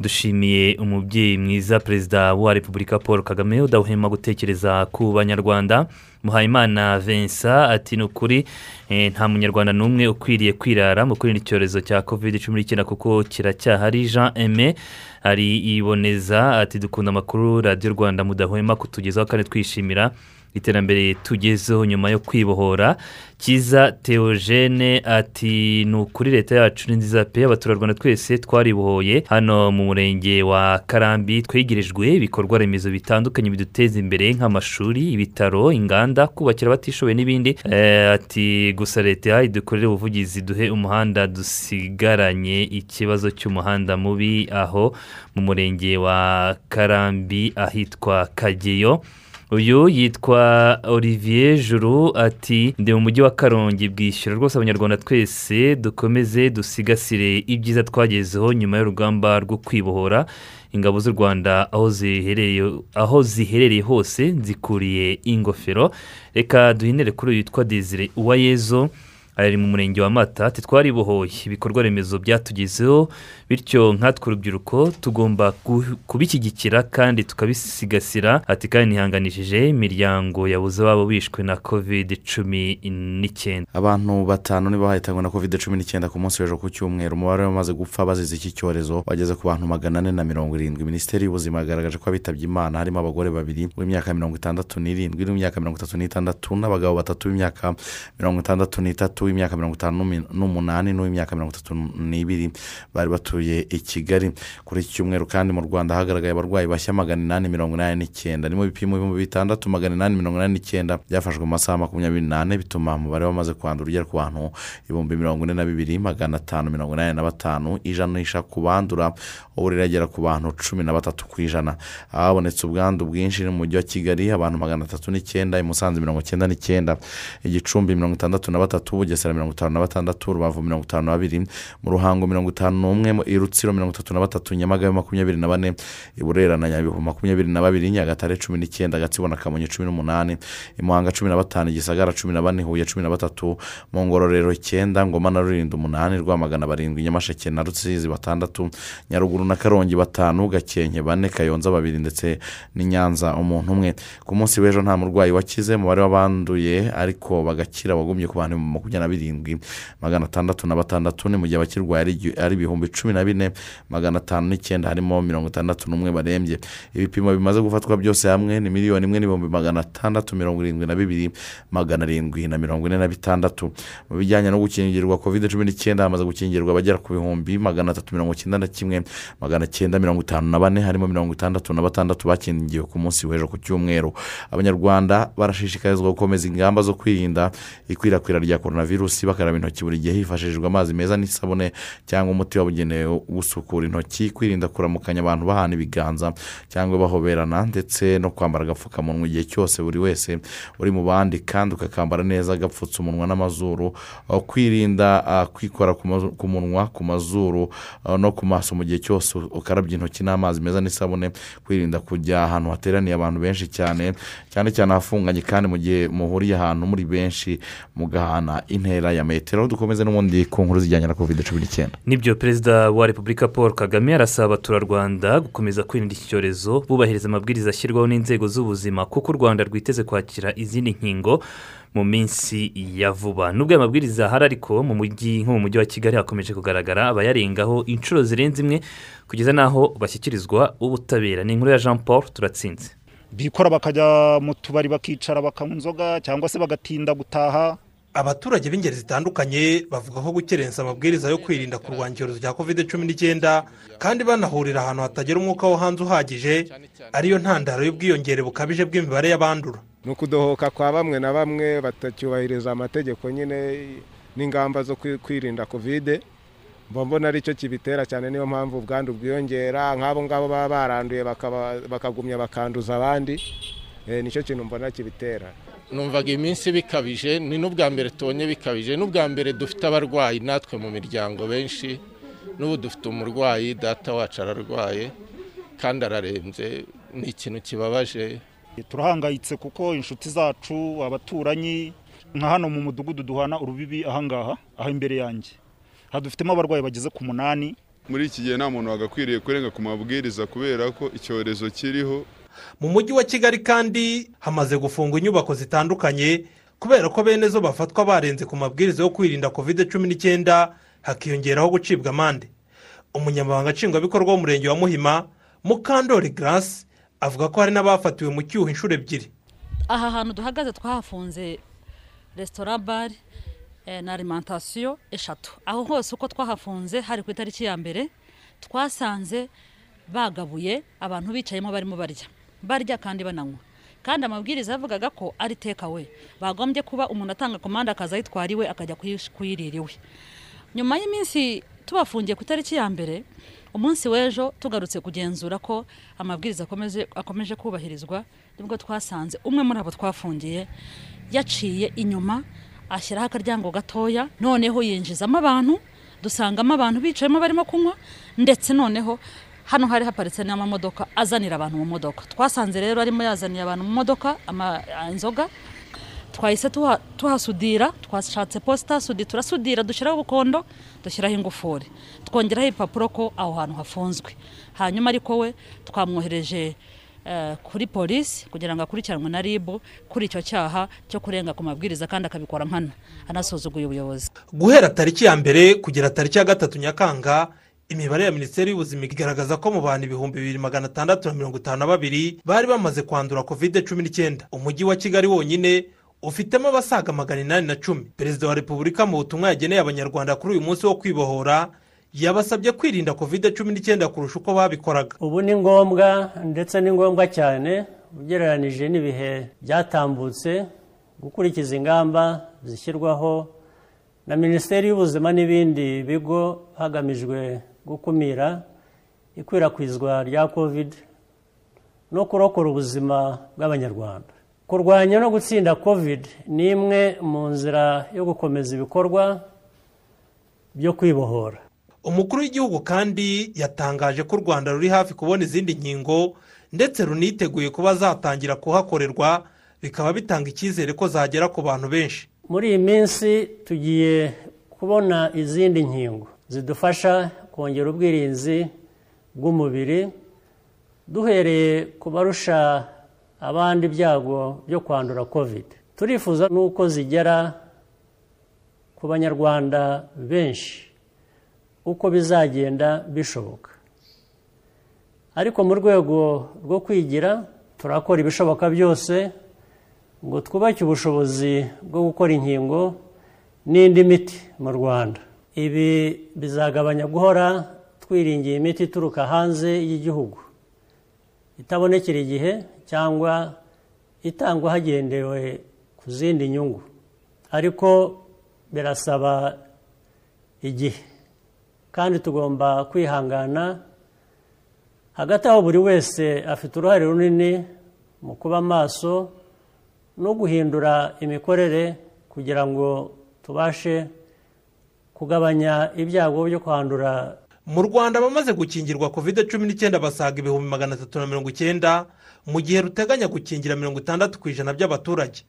Dushimiye umubyeyi mwiza perezida wa repubulika paul kagame udahwema gutekereza ku banyarwanda. Muhayimana vincent ati ni ukuri eh, nta munyarwanda n'umwe ukwiriye kwirara mu kwirinda icyorezo cya covid cumi n'icyenda kuko kiracyahari. Jean aime ari iboneza ati dukunda amakuru radiyo rwanda mudahwema kutugezaho kandi twishimira iterambere tugezeho nyuma yo kwibohora. Kiza teogene ati ni ukuri leta yacu ni nziza pe abaturarwanda twese twaribohoye. Hano mu murenge wa karambi twegerejwe ibikorwa remezo bitandukanye biduteza imbere nk'amashuri ibitaro inganda kubakira abatishoboye n'ibindi. Eh, ati gusa leta idukorere ubuvugizi duhe umuhanda dusigaranye ikibazo cy'umuhanda mubi aho mu murenge wa karambi ahitwa kageyo. Uyu yitwa olivier juru ati ndi mu mujyi wa karongi bwishyura rwose abanyarwanda twese dukomeze dusigasire ibyiza twagezeho nyuma y'urugamba rwo kwibohora. Ingabo z'u rwanda aho ziherereye hose zikuriye ingofero. Reka duhinere kuri uyu witwa desire uwayezo. Ari mu murenge wa mata ati twaribohoye ibikorwa remezo byatugezeho bityo nkatwe urubyiruko tugomba ku- kubishyigikira kandi tukabisigasira. Ati kandi ntihanganishije imiryango yabuze ababo bishwe na kovide cumi n'icyenda. Abantu batanu nibo bahitanywe na covid cumi n'icyenda ku munsi w'ejo ku cyumweru. Umubare wamaze gupfa bazize iki cyorezo wageze ku bantu magana ane na mirongo irindwi. Minisiteri y'ubuzima yagaragaje ko abitabye imana harimo abagore babiri b'imyaka mirongo itandatu n'irindwi n'imyaka mirongo itatu n'itandatu n'abagabo batatu b'imyaka mirongo itandatu n'itatu. W'imyaka mirongo itanu n'umunani n'uw'imyaka mirongo itatu n'ibiri bari batuye i kigali. Kuri iki cyumweru kandi mu rwanda hagaragaye abarwayi bashya magana inani mirongo inani n'icyenda. Ni mu bipimo ibihumbi bitandatu magana inani mirongo inani n'icyenda byafashwe mu masaha makumyabiri n'ane bituma umubare wamaze kwandura ugera ku bantu ibihumbi mirongo ine na bibiri magana atanu mirongo inani na batanu ijanisha ku bandura ubu riragera ku bantu cumi na batatu ku ijana. Habonetse ubwandu bwinshi mu mujyi wa kigali abantu magana atatu n'icyenda i musanze mirongo icyenda n'icyenda igicumbi mirongo itandatu na batatu bugesera mirongo itanu na batandatu rubavu mirongo itanu na babiri mu ruhango mirongo itanu n'umwe mu- i rutsiro mirongo itatu na batatu nyamagabe makumyabiri na bane i burera na nyabihu makumyabiri na babiri nyagatare cumi n'icyenda gatsibo na kamonyi cumi n'umunani i muhanga cumi na batanu igisagara cumi na bane huye cumi na batatu mu ngororero icyenda ngoma na rulindo umunani rwamagana barindwi nyamasheke na rusizi batandatu nyaruguru na karongi batanu gakenke bane kayonza babiri ndetse n'i nyanza umuntu umwe. Ku munsi w'ejo nta murwayi wakize umubare w'abanduye ariko bagakira wagumye ku bantu makumyabiri na birindwi magana atandatu na batandatu ni mu gihe abakirwaye ari ibihumbi cumi na bine. Magana atanu n'icyenda harimo mirongo itandatu n'umwe barembye. Ibipimo bimaze gufatwa byose hamwe ni miliyoni imwe n'ibihumbi magana atandatu mirongo irindwi na bibiri magana arindwi na mirongo ine na bitandatu. Mu bijyanye no gukingirwa covid cumi n'icyenda hamaze gukingirwa abagera ku bihumbi magana atatu mirongo icyenda na kimwe magana cyenda mirongo itanu na bane harimo mirongo itandatu na batandatu bakingiwe ku munsi w'ejo ku cyumweru. Abanyarwanda barashishikarizwa gukomeza ingamba zo kwirinda ikwirakwira rya korona virusi bakaraba intoki buri gihe hifashishijwe amazi meza n'isabune cyangwa umuti wabugenewe gusukura intoki kwirinda kuramukanya abantu bahana ibiganza cyangwa bahoberana ndetse no kwambara agapfukamunwa igihe cyose buri wese uri mu bandi kandi ukakambara neza gapfutse umunwa n'amazuru kwirinda kwikora ku munwa ku mazuru no ku maso mu gihe cyose ukarabya intoki n'amazi meza n'isabune kwirinda kujya ahantu hateraniye abantu benshi cyane cyane cyane ahafunganye kandi mu gihe muhuriye ahantu muri benshi mugahana intera ya metero dukomeze n'ubundi ku nkuru zijyanye na covid cumi n'icyenda. Nibyo perezida wa repubulika paul kagame arasaba abaturarwanda gukomeza kwirinda iki cyorezo bubahiriza amabwiriza ashyirwaho n'inzego z'ubuzima kuko u rwanda rwiteze kwakira izindi nkingo mu minsi ya vuba. Nubwo aya mabwiriza ahari ariko mu mujyi nko mu mujyi wa kigali hakomeje kugaragara abayarengaho inshuro zirenze imwe kugeza n'aho bashyikirizwa ubutabera. Ni inkuru ya jean paul turatsinze. Bikora bakajya mu tubari bakicara bakanywa inzoga cyangwa se bagatinda gutaha. Abaturage b'ingeri zitandukanye bavuga ko gukerensa amabwiriza yo kwirinda kurwanya icyorezo cya kovide cumi n'icyenda kandi banahurira ahantu hatagera umwuka wo hanze uhagije ariyo ntandaro y'ubwiyongere bukabije bw'imibare y'abandura. Ni ukudohoka kwa bamwe na bamwe batacyubahiriza amategeko nyine n'ingamba zo kwi- kwirinda kovide mba mbona ari cyo kibitera cyane niyo mpamvu ubwandu bwiyongera nk'abo ngabo baba baranduye bakagumya bakanduza abandi Eh, ni cyo kintu mbona kibitera. Numvaga iminsi bikabije ni n'ubwa mbere tubonye bikabije n'ubwa mbere dufite abarwayi natwe mu miryango benshi n'ubu dufite umurwayi data wacu ararwaye kandi ararembye ni ikintu kibabaje. Turahangayitse kuko inshuti zacu abaturanyi nka hano mu mudugudu duhana urubibi ahangaha aha imbere yanjye. Aha dufitemo abarwayi bageze ku munani. Muri iki gihe nta muntu wagakwiriye kurenga ku mabwiriza kubera ko icyorezo kiriho mu mujyi wa kigali kandi hamaze gufungwa inyubako zitandukanye kubera ko bene zo bafatwa barenze ku mabwiriza yo kwirinda kovide cumi n'icyenda hakiyongeraho gucibwa amande. Umunyamabanga nshingwabikorwa w'umurenge wa muhima mukandori garasi avuga ko hari n'abafatiwe mu cyuho inshuro ebyiri. Aha hantu duhagaze twahafunze resitora bare eh, na alimantasiyo eshatu. Aho hose uko twahafunze hari ku itariki ya mbere twasanze bagabuye abantu bicayemo barimo barya. Barya kandi bananywa. Kandi amabwiriza yavugaga ko ari tekawe bagombye kuba umuntu atanga komande akaza ayitwara iwe akajya kuyirira iwe. Nyuma y'iminsi tubafungiye ku itariki ya mbere umunsi w'ejo tugarutse kugenzura ko amabwiriza akomeje kubahirizwa ni bwo twasanze umwe muri abo twafungiye yaciye inyuma ashyiraho akaryango gatoya noneho yinjizamo abantu dusangamo abantu bicayemo barimo kunywa ndetse noneho hano hari haparitse n'amamodoka azanira abantu mu modoka. Twasanze rero arimo yazaniye abantu mu modoka inzoga. Twahise tuha- tuhasudira twashatse posita sudi turasudira dushyiraho ubukondo dushyiraho ingufuri. Twongeraho ibipapuro ko aho hantu hafunzwe. Hanyuma ariko we twamwohereje eh, kuri polisi kugira ngo akurikiranwe na rib kuri icyo cyaha cyo kurenga ku mabwiriza kandi akabikora nkana anasuzuguye ubuyobozi. Guhera tariki ya mbere kugera tariki ya gatatu nyakanga imibare ya minisiteri y'ubuzima igaragaza ko mu bantu ibihumbi bibiri magana atandatu na mirongo itanu na babiri bari bamaze kwandura kovide cumi n'icyenda. Umujyi wa kigali wonyine ufitemo abasaga magana inani na cumi. Perezida wa repubulika mu butumwa yageneye abanyarwanda kuri uyu munsi wo kwibohora yabasabye kwirinda kovide cumi n'icyenda kurusha uko babikoraga. Ubu ni ngombwa ndetse ni ngombwa cyane ugereranije n'ibihe byatambutse gukurikiza ingamba zishyirwaho na minisiteri y'ubuzima n'ibindi bigo hagamijwe gukumira ikwirakwizwa rya covid no kurokora ubuzima bw'abanyarwanda. Kurwanya no gutsinda covid ni imwe mu nzira yo gukomeza ibikorwa byo kwibohora. Umukuru w'igihugu kandi yatangaje ko u rwanda ruri hafi kubona izindi nkingo ndetse runiteguye kuba zatangira kuhakorerwa bikaba bitanga icyizere ko zagera ku bantu benshi. Muri iyi minsi tugiye kubona izindi nkingo zidufasha kongera ubwirinzi bw'umubiri duhereye ku barusha abandi ibyago byo kwandura covid. Turifuza n'uko zigera ku banyarwanda benshi uko bizagenda bishoboka. Ariko mu rwego rwo kwigira turakora ibishoboka byose ngo twubake ubushobozi bwo gukora inkingo n'indi miti mu rwanda. Ibi bizagabanya guhora twiringiye imiti ituruka hanze y'igihugu. Itabonekera igihe cyangwa itangwa hagendewe ku zindi nyungu. Ariko birasaba igihe. Kandi tugomba kwihangana hagati aho buri wese afite uruhare runini mu kuba maso no guhindura imikorere kugira ngo tubashe kugabanya ibyago byo kwandura. Mu rwanda abamaze gukingirwa kovide cumi n'icyenda basaga ibihumbi magana atatu na mirongo icyenda mu gihe ruteganya gukingira mirongo itandatu ku ijana by'abaturage.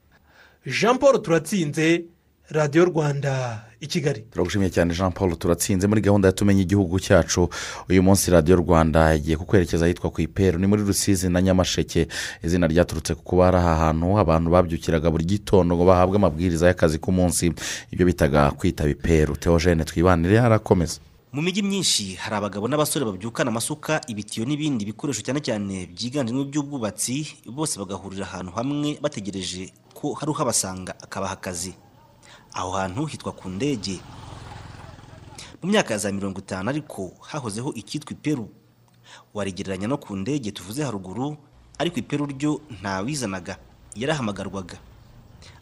Jean paul turatsinze radiyo rwanda. I kigali. Turagushimiye cyane jean paul turatsinze. Muri gahunda ya tumenye igihugu cyacu uyu munsi radiyo rwanda yagiye kukwerekeza ahitwa ku iperu. Ni muri rusizi na nyamasheke. Izina ryaturutse ku kuba hari aha hantu. Abantu babyukiraga buri gitondo ngo bahabwe amabwiriza y'akazi k'umunsi ibyo bitaga kwitaba iperu. Teogene twibanire harakomeza mu mijyi myinshi hari abagabo n'abasore babyukana amasuka ibitiyo n'ibindi bikoresho cyane cyane byiganjemo iby'ubwubatsi bose bagahurira ahantu hamwe bategereje ko hari uhabasanga akabaha akazi. Aho hantu hitwa ku ndege. Mu myaka ya za mirongo itanu ariko hahozeho icyitwa iperu. Warigereranya no ku ndege tuvuze haruguru ariko iperu ryo ntawizanaga yarahamagarwaga.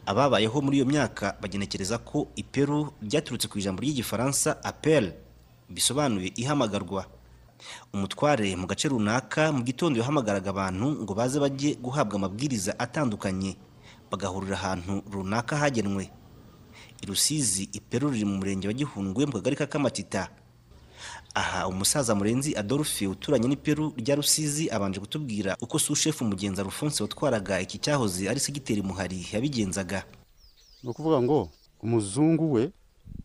Ababayeho muri iyo myaka bagenekereza ko iperu ryaturutse ku ijambo ry'igifaransa apel bisobanuye ihamagarwa. Umutware mu gace runaka mu gitondo yahamagaraga abantu ngo baze bajye guhabwa amabwiriza atandukanye bagahurira ahantu runaka hagenwe. I rusizi iperu riri mu murenge wa gihundwe mu kagari ka kamatita. Aha umusaza murenzi adolphe uturanye n'iperu rya rusizi abanje kutubwira uko sushefu mugenzi alphonse watwaraga iki cyahoze ari segiteri muhari yabigenzaga. Ni ukuvuga ngo umuzungu we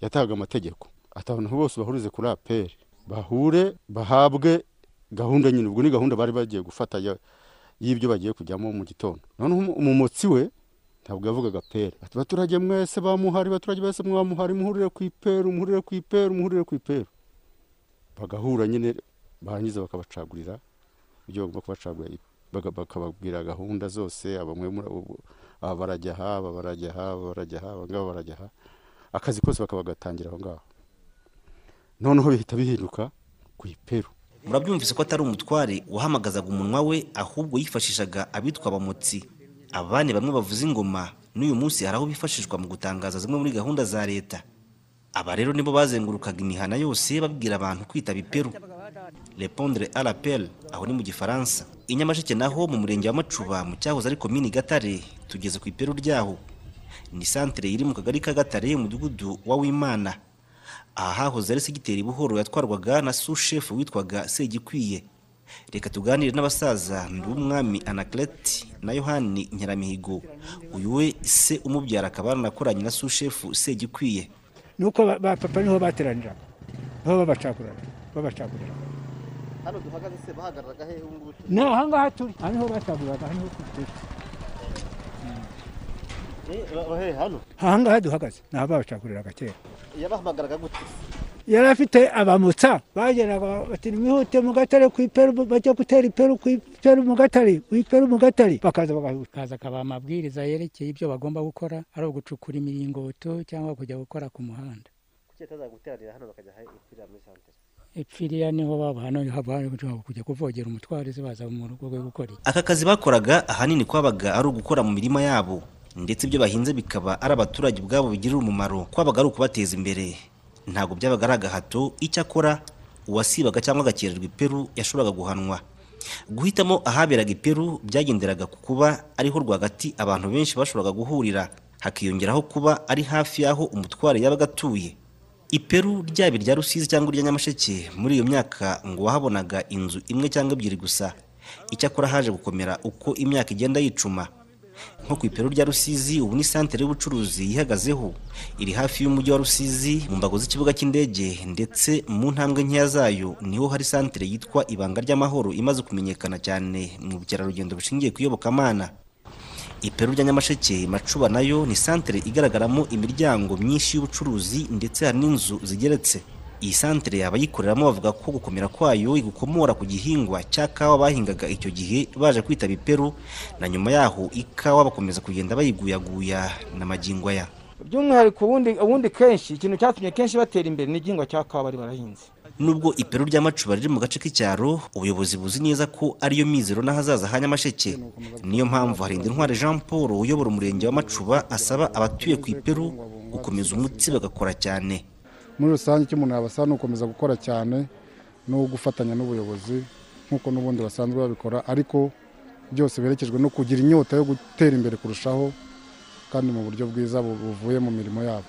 yatahaga amategeko. Abantu bose bahurize kuri aperi bahure bahabwe gahunda nyine. Ubwo ni gahunda bari bagiye gufata y'ibyo bagiye kujyamo mu gitondo. Noneho umumotsi we ntabwo yavugaga peri ati abaturage mwese bamuhari abaturage bose mwamuhari muhurire ku iperu muhurire ku iperu muhurire ku iperu. Bagahura nyine barangiza bakabacagurira ibyo bagomba kubacagurira. Bakababwira gahunda zose bamwe aba barajya aha aba barajya aha aba barajya aha aba ngaba barajya aha. Akazi kose bakabagatangira aho ngaho. Noneho bihita bihinduka ku iperu. Murabyumvise ko atari umutware wahamagazaga umunwa we ahubwo yifashishaga abitwa abamotsi. Abandi bamwe bavuza ingoma n'uyu munsi hari aho bifashishwa mu gutangaza zimwe muri gahunda za leta. Aba rero nibo bazengurukaga imihana yose babwira abantu kwitaba iperu repondre à l'appel aho ni mu gifaransa. I nyamasheke naho mu murenge wa macuba mu cyahoze ari komini gatare tugeze ku iperu ryaho. Ni santere iri mu kagari ka gatare umudugudu wa wimana. Aha hahoze ari segiteri buhoro yatwarwaga na sushefu witwaga segikwiye. Reka tuganire n'abasaza. Nduwumwami anaclete na yohani nkeramihigo uyu we se umubyara akaba yaranakoranye na sushefu segikwiye. Nuko ba- ba papa ni ho bateraniraga ni ho babacagurana. Babacagurira hano duhagaze se bahagararaga hehe ubu ngubu? Ni ahangaha turi. Aha ni ho bacaguraga aha ni ho turi. Hehe hano? Ahangaha duhagaze. Ni aho babacaguriraga kera. Yabahamagaraga gute? Yari afite abamutsa. Bageraga bati mwihute mu gatare ku iperu bajya gutera iperu ku iperu mu gatare ku iperu mu gatare. Bakaza bagahuta. Kaza akaba amabwiriza yerekeye ibyo bagomba gukora ari ugucukura imiringoto cyangwa kujya gukora ku muhanda. Kuki ataza guteranira hano bakajya ipfira muri santere ipfiriya ni ho baba hano kujya kuvogera umutware ze baza mu rugo rwe gukora aka kazi bakoraga ahanini kwabaga ari ugukora mu mirima yabo. Ndetse ibyo bahinze bikaba ari abaturage ubwabo bigirira umumaro. Kwabaga ari ukubateza imbere. Ntabwo byabaga ari agahato icyakora uwasibaga cyangwa agakererwa iperu yashoboraga guhanwa. Guhitamo ahaberaga iperu byagenderaga ku kuba ariho rwagati abantu benshi bashoboraga guhurira. Hakiyongeraho kuba ari hafi y'aho umutware yabaga atuye. Iperu ryaba irya rusizi cyangwa irya nyamasheke muri iyo myaka ngo wahabonaga inzu imwe cyangwa ebyiri gusa. Icyakora haje gukomera uko imyaka igenda yicuma. Nko ku iperu rya rusizi ubu ni santere y'ubucuruzi yihagazeho. Iri hafi y'umujyi wa rusizi mu mbago z'ikibuga cy'indege ndetse mu ntambwe nkeya zayo ni ho hari santere yitwa ibanga ry'amahoro imaze kumenyekana cyane mu bukerarugendo bushingiye ku iyobokamana iperu rya nyamasheke macuba na yo ni santere igaragaramo imiryango myinshi y'ubucuruzi ndetse hari n'inzu zigeretse. Iyi santere abayikoreramo bavuga ko gukomera kwayo igukomora ku gihingwa cya kawa bahingaga icyo gihe baje kwitaba iperu na nyuma yaho ikawa bakomeza kugenda bayiguyaguya na magingo aya by'umwihariko ubundi kenshi ikintu cyatumye kenshi batera imbere ni igihingwa cya kawa bari barahinze. Nubwo iperu rya macuba riri mu gace k'icyaro ubuyobozi buzi neza ko ariyo mizero n'ahazaza ha nyamasheke niyo mpamvu harinda intwari jean paul uyobora umurenge wa macuba asaba abatuye ku iperu gukomeza umutsi bagakora cyane. Muri rusange icyo umuntu yabasaba ni ugukomeza gukora cyane no gufatanya n'ubuyobozi nk'uko n'ubundi basanzwe babikora ariko byose berekejwe no kugira inyota yo gutera imbere kurushaho kandi mu buryo bwiza bu- buvuye mu mirimo yabo.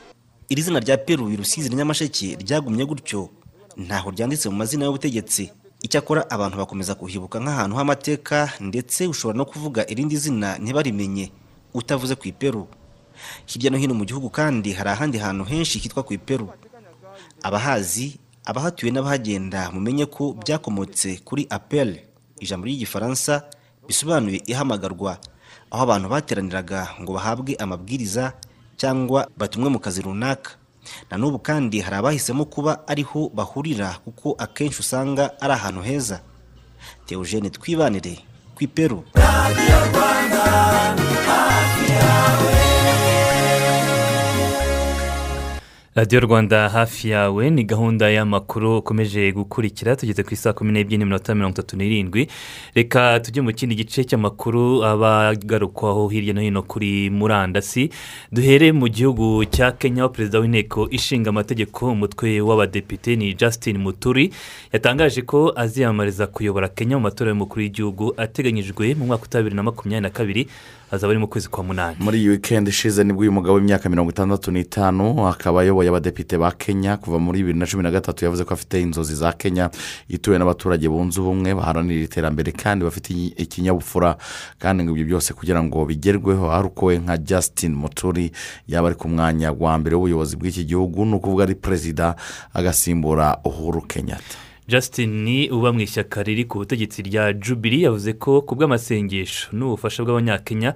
Iri zina rya peru rusizi nyamasheke ryagumye gutyo. Ntaho ryanditse mu mazina y'ubutegetsi. Icyakora abantu bakomeza kuhibuka nk'ahantu h'amateka ndetse ushobora no kuvuga irindi zina ntibarimenye. Utavuze ku iperu hirya no hino mu gihugu kandi hari ahandi hantu henshi hitwa ku iperu abahazi abahatuye n'abahagenda mumenye ko byakomotse kuri apel ijambo ry'igifaransa bisobanuye ihamagarwa aho abantu bateraniraga ngo bahabwe amabwiriza cyangwa batumwe mu kazi runaka. Na n'ubu kandi hari abahisemo kuba ariho bahurira kuko akenshi usanga ari ahantu heza. Teogene twibanire ku iperu radiyo rwanda hafi yawe ni gahunda y'amakuru ukomeje gukurikira tugeze ku isaa kumi n'ebyiri n'iminota mirongo itatu n'irindwi. Reka tujye mu kindi gice cy'amakuru aba agarukwaho hirya no hino kuri murandasi. Duhere mu gihugu cya kenya aho perezida w'inteko ishinga amategeko umutwe w'abadepite ni justin muturi yatangaje ko aziyamamariza kuyobora kenya mu matora y'umukuru w'igihugu ateganyijwe mu mwaka wa bibiri na makumyabiri na kabiri azaba ari mu kwezi kwa munani. Muri iyi wikendi ishize ni bwo uyu mugabo w'imyaka mirongo itandatu n'itanu akaba ayoboye abadepite ba kenya kuva muri bibiri na cumi na gatatu yavuze ko afite inzozi za kenya ituwe n'abaturage bunze ubumwe baharanira iterambere kandi bafite ikinyabupfura. Kandi ngo ibyo byose kugira ngo bigerweho we nka justin muturi yaba ari ku mwanya wa mbere w'ubuyobozi bw'iki gihugu ni ukuvuga ari perezida agasimbura uhuru kenyatta. Justin uba mu ishyaka riri ku butegetsi rya jubiri yavuze ko ku bw'amasengesho n'ubufasha bw'abanyakenya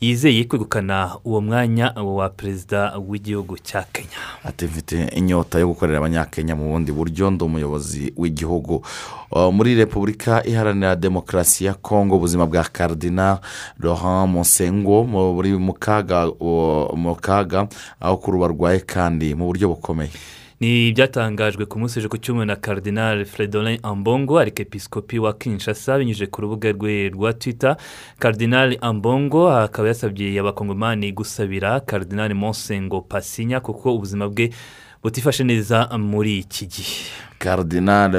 yizeye kwegukana uwo mwanya wa perezida w'igihugu cya kenya. Ati mfite inyota yo gukorera abanyakenya mu bundi buryo ndi umuyobozi w'igihugu. Uh, muri repubulika iharanira demokarasi ya kongo ubuzima bwa karidina laurent musengo buri uh, mu kaga aho kuri ubu arwaye kandi mu buryo bukomeye. Ni ibyatangajwe ku munsi ku cyumweru na karidinari fredolin ambongo arikepisikopi wa kinshasa binyujije ku rubuga rwe rwa twita karidinari ambongo akaba yasabye abakongomani gusabira karidinari monsengo pasinya kuko ubuzima bwe butifashe neza muri iki gihe. Karidinari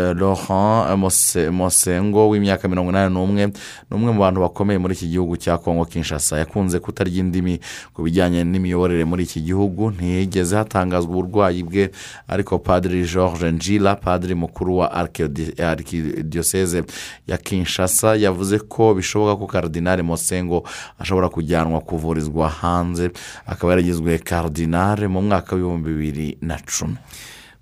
Mose- mosengo w'imyaka mirongo inani n'umwe ni umwe mu bantu bakomeye muri iki gihugu cya kongo kinshasa. Yakunze kutarya indimi ku bijyanye n'imiyoborere muri iki gihugu. Ntiyigeze hatangazwa uburwayi bwe ariko padiri george njila padiri mukuru wa arikidiyoseze ya kinshasa yavuze ko bishoboka ko karidinari mosengo ashobora kujyanwa kuvurizwa hanze. Akaba yaragizwe karidinari mu mwaka w'ibihumbi bibiri na cumi.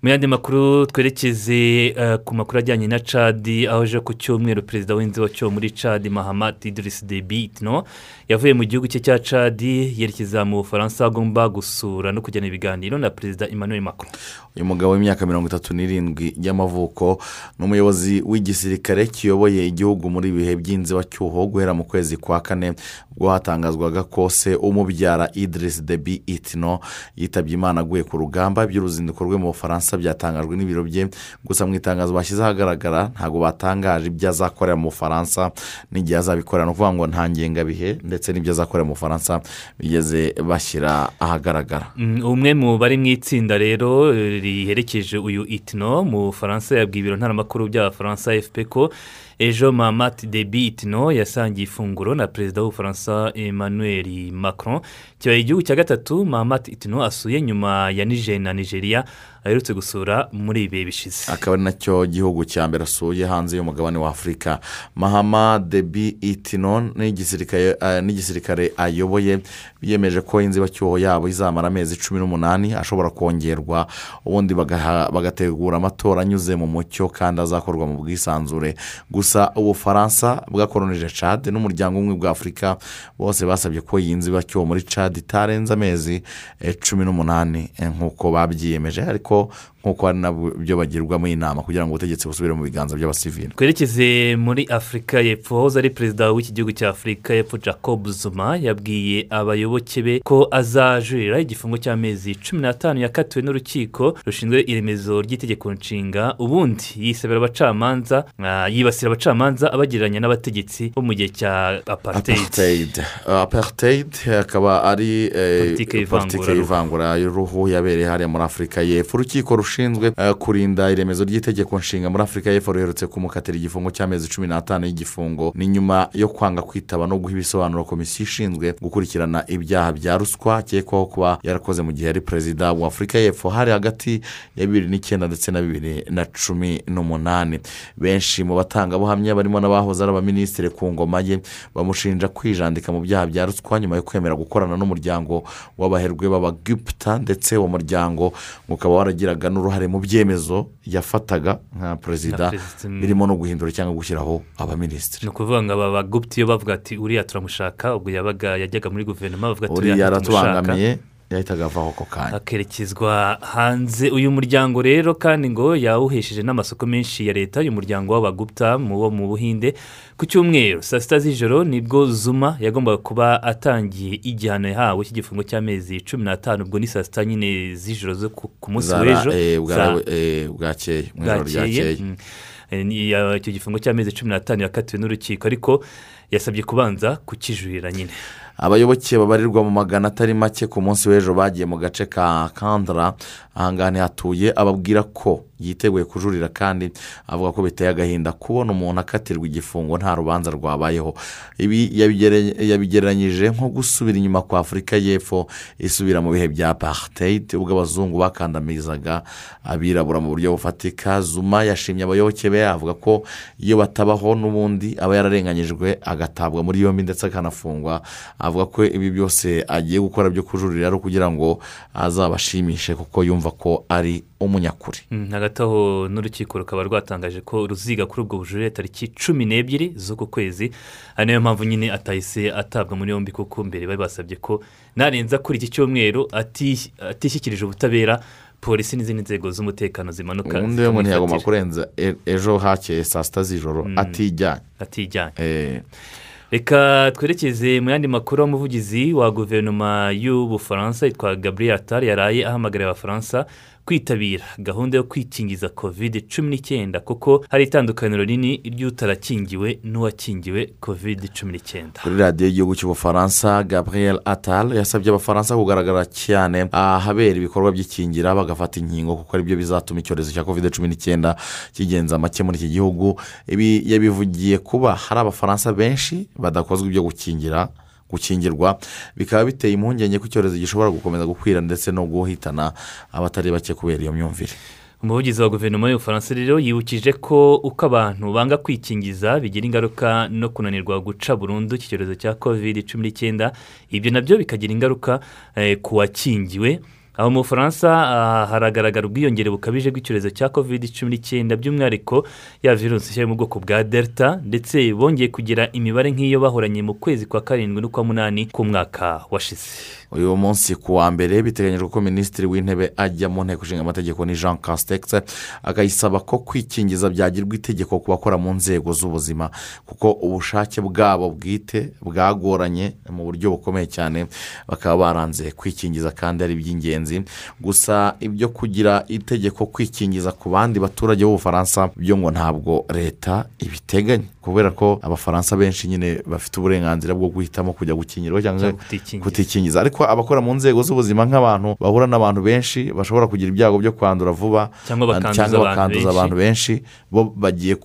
Mu yandi makuru twerekeze eh, ku makuru ajyanye na cadi aho ejo ku cyumweru perezida w'inzibacyuho muri cadi mahamad idirisi debi itino yavuye mu gihugu cye cya cadi yerekeza mu bufaransa agomba gusura no kujyana ibiganiro na perezida emmanuel macron. Uyu mugabo w'imyaka mirongo itatu n'irindwi y'amavuko ni umuyobozi w'igisirikare kiyoboye igihugu muri ibihe by'inzibacyuho guhera mu kwezi kwa kane ubwo hatangazwaga ko se umubyara idirisi debi itino yitabye imana aguye ku rugamba by'uruzinduko rwe mu bufaransa byatangajwe n'ibiro bye. Gusa mu itangazo bashyize ahagaragara ntabwo batangaje ibyo azakorera mu bufaransa n'igihe azabikorera. Ni ukuvuga ngo nta ngengabihe ndetse n'ibyo azakorera mu bufaransa bigeze bashyira ahagaragara. Mm, umwe mu bari mu itsinda rero eh, riherekeje uyu itino mu bufaransa yabwiye ibiro ntaramakuru by'abafaransa fp ko ejo mahamad debi itino yasangiye ifunguro na perezida w'ubufaransa emmanuel macron. Kibaye igihugu cya gatatu mahamad itino asuye nyuma ya niger na nigeria. Aherutse gusura muri ibi bishize. Akaba ari na cyo gihugu cya mbere asuye hanze y'umugabane wa afurika mahama debi itino n'igisirikare eh, ayoboye biyemeje ko inzibacyuho yabo izamara amezi cumi n'umunani ashobora kongerwa. Ubundi bagategura amatora anyuze mu mucyo kandi azakorwa mu bwisanzure. Gusa ubufaransa bwakoronije cade n'umuryango umwe bwa afurika bose basabye ko iyi nzibacyuho muri cade itarenze amezi eh, cumi n'umunani eh, nk'uko babyiyemeje. Ariko ko nk'uko hari na byo bagirwamo inama kugira ngo ubutegetsi busubire mu biganza by'abasivili. Twerekeze muri afurika y'epfo wahoze ari perezida w'iki gihugu cya afurika y'epfo jacob zuma yabwiye abayoboke be ko azajurira igifungo cy'amezi cumi n'atanu yakatiwe n'urukiko rushinzwe iremezo ry'itegeko nshinga ubundi yisabira abacamanza ah, yibasira abacamanza abagereranya n'abategetsi bo mu gihe cya apartheid. Apartheid. Akaba ari eh, politike y'ivangura. y'uruhu yabereye hariya muri afurika y'epfo. Urukiko rushinzwe eh, kurinda iremezo ry'itegeko nshinga muri afurika y'epfo ruherutse kumukatira igifungo cy'amezi cumi n'atanu y'igifungo. Ni nyuma yo kwanga kwitaba no guha ibisobanuro komisiyo ishinzwe gukurikirana ibyaha bya ruswa. Akekwaho kuba yarakoze mu gihe yari perezida wa afurika y'epfo hari hagati ya bibiri n'icyenda ndetse na bibiri na cumi n'umunani. Benshi mu batangabuhamya barimo n'abahoze ari abaminisitiri ku ngoma ye bamushinja kwijandika mu byaha bya ruswa nyuma yo kwemera gukorana n'umuryango w'abaherwe b'abagiputa ndetse uwo muryango ukaba waragiraga n'uruhare mu byemezo yafataga nka perezida birimo no guhindura cyangwa gushyiraho abaminisitiri. Ni ukuvuga ngo aba bagupti iyo bavuga ati uriya turamushaka ubwo yabaga yajyaga muri guverinoma bavuga ati uriya yaratubangamiye yahitaga avaho ako kanya. Akerekezwa hanze uyu muryango rero kandi ngo yawuhesheje n'amasoko menshi ya leta uyu muryango w'abaguta mu wo mu buhinde ku cyumweru. Saa sita z'ijoro ni bwo zuma yagombaga kuba atangiye igihano yahawe cy'igifungo cy'amezi cumi n'atanu ubwo ni saa sita nyine z'ijoro zo ku munsi w'ejo. eh, eh, bwakeye mu ijoro ryakeye. Mm. Eh, icyo gifungo cy'amezi cumi n'atanu yakatiwe n'urukiko ariko yasabye kubanza kukijurira nyine. Abayoboke babarirwa mu magana atari make ku munsi w'ejo bagiye mu gace ka kandara ahangaha ntihatuye ababwira ko yiteguye kujurira kandi avuga ko biteye agahinda kubona umuntu akatirwa igifungo nta rubanza rwabayeho. Ibi yabigere- yabigereranyije nko gusubira inyuma kwa afurika y'epfo isubira mu bihe bya apartheid ubwo abazungu bakandamizaga abirabura mu buryo bufatika. Zuma yashimye abayoboke be avuga ko iyo batabaho n'ubundi aba yararenganyijwe agatabwa muri yombi ndetse akanafungwa. Avuga ko ibi byose agiye gukora byo kujurira ari ukugira ngo azabashimishe kuko yumva ko ari umunyakuri Mm, hagati aho n'urukiko rukaba rwatangaje ko ruziga kuri ubwo bujurire tariki cumi n'ebyiri z'uku kwezi ari na yo mpamvu nyine atahise atabwa muri yombi kuko mbere bari basabye ko narenza kuri iki cyumweru ati- atishyikirije ubutabera polisi n'izindi nzego z'umutekano zimanuka. Ubundi ntiyagomba zikamwifatira. kurenza e- ejo hakeye saa sita z'ijoro atijyanye atijyanye reka twerekeze mu yandi makuru umuvugizi wa guverinoma y'ubufaransa yitwa gabriel atari yaraye ahamagarira abafaransa kwitabira. Gahunda yo kwikingiza kovide cumi n'icyenda kuko hari itandukaniro rinini ry'utarakingiwe n'uwakingiwe kovide cumi n'icyenda. Kuri radiyo y'igihugu cy'ubufaransa gabriel atal yasabye abafaransa kugaragara cyane ahabera ibikorwa by'ikingira bagafata inkingo kuko ari byo bizatuma icyorezo cya kovide cumi n'icyenda kigenza make muri iki gihugu. Ibi yabivugiye kuba hari abafaransa benshi badakozwa ibyo gukingira gukingirwa bikaba biteye impungenge ko icyorezo gishobora gukomeza gukwira ndetse no guhitana abatari bake kubera iyo myumvire. Umuvugizi wa guverinoma y'ubufaransa rero yibukije ko uko abantu banga kwikingiza bigira ingaruka no kunanirwa guca burundu iki cyorezo cya kovide cumi n'icyenda ibyo na byo bikagira ingaruka eh, ku wakingiwe. Aho mu bufaransa haragaragara ubwiyongere bukabije bw'icyorezo cya kovide cumi n'icyenda by'umwihariko ya virusi nshya yo mu bwoko bwa delta ndetse bongeye kugira imibare nk'iyo bahoranye mu kwezi kwa karindwi n'ukwa munani k'umwaka washize. Uyu munsi ku wa mbere biteganyijwe ko minisitiri w'intebe ajya mu nteko ishinga amategeko ni jean castex akayisaba ko kwikingiza byagirwa itegeko ku bakora mu nzego z'ubuzima kuko ubushake bwabo bwite bwagoranye mu buryo bukomeye cyane bakaba baranze kwikingiza kandi ari iby'ingenzi. Gusa ibyo kugira itegeko kwikingiza ku bandi baturage b'ubufaransa byo ngo ntabwo leta ibiteganya. Kubera ko abafaransa benshi nyine bafite uburenganzira bwo guhitamo kujya gukingirwa cyangwa kutikingiza. ariko abakora mu nzego z'ubuzima nk'abantu bahura n'abantu benshi bashobora kugira ibyago byo kwandura vuba Cyangwa bakanduza abantu benshi. bo bagiye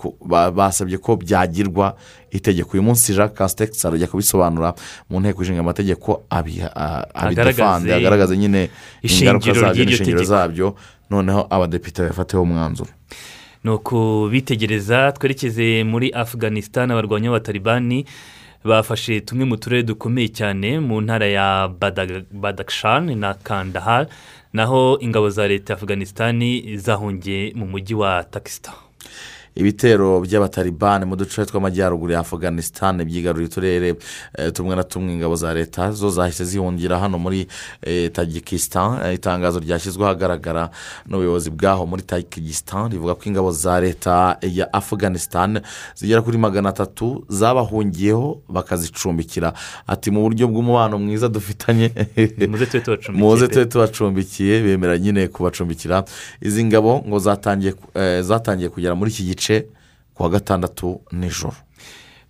basabye ko byagirwa itegeko uyu munsi jacques castex arajya kubisobanura mu nteko ishinga amategeko abiha- a- abidefande Agaragaze agaragaza nyine ingaruka zabyo tegeko. zabyo noneho abadepite bafateho umwanzuro ni ukubitegereza twerekeze muri afganistan abarwanya b'abatalibani bafashe tumwe mu turere dukomeye cyane mu ntara ya badakhshan na kandahar naho ingabo za leta ya afganistan zahungiye mu mujyi wa takisita ibitero by'abatalibani mu duce tw'amajyaruguru ya afganistan byigaruriye uturere eh, tumwe na tumwe. Ingabo za leta zo zahise zihungira hano muri eh, tajikistan. Eh, itangazo ryashyizwe ahagaragara n'ubuyobozi bwaho muri tajikistan rivuga ko ingabo za leta ya afganistan zigera kuri magana atatu zabahungiyeho bakazicumbikira. Ati mu buryo bw'umubano mwiza dufitanye (laughs) muze tube tubacumbikiye. Bemera nyine kubacumbikira. Izi ngabo ngo zatangiye kugera muri iki gice. Ku wa gatandatu nijoro.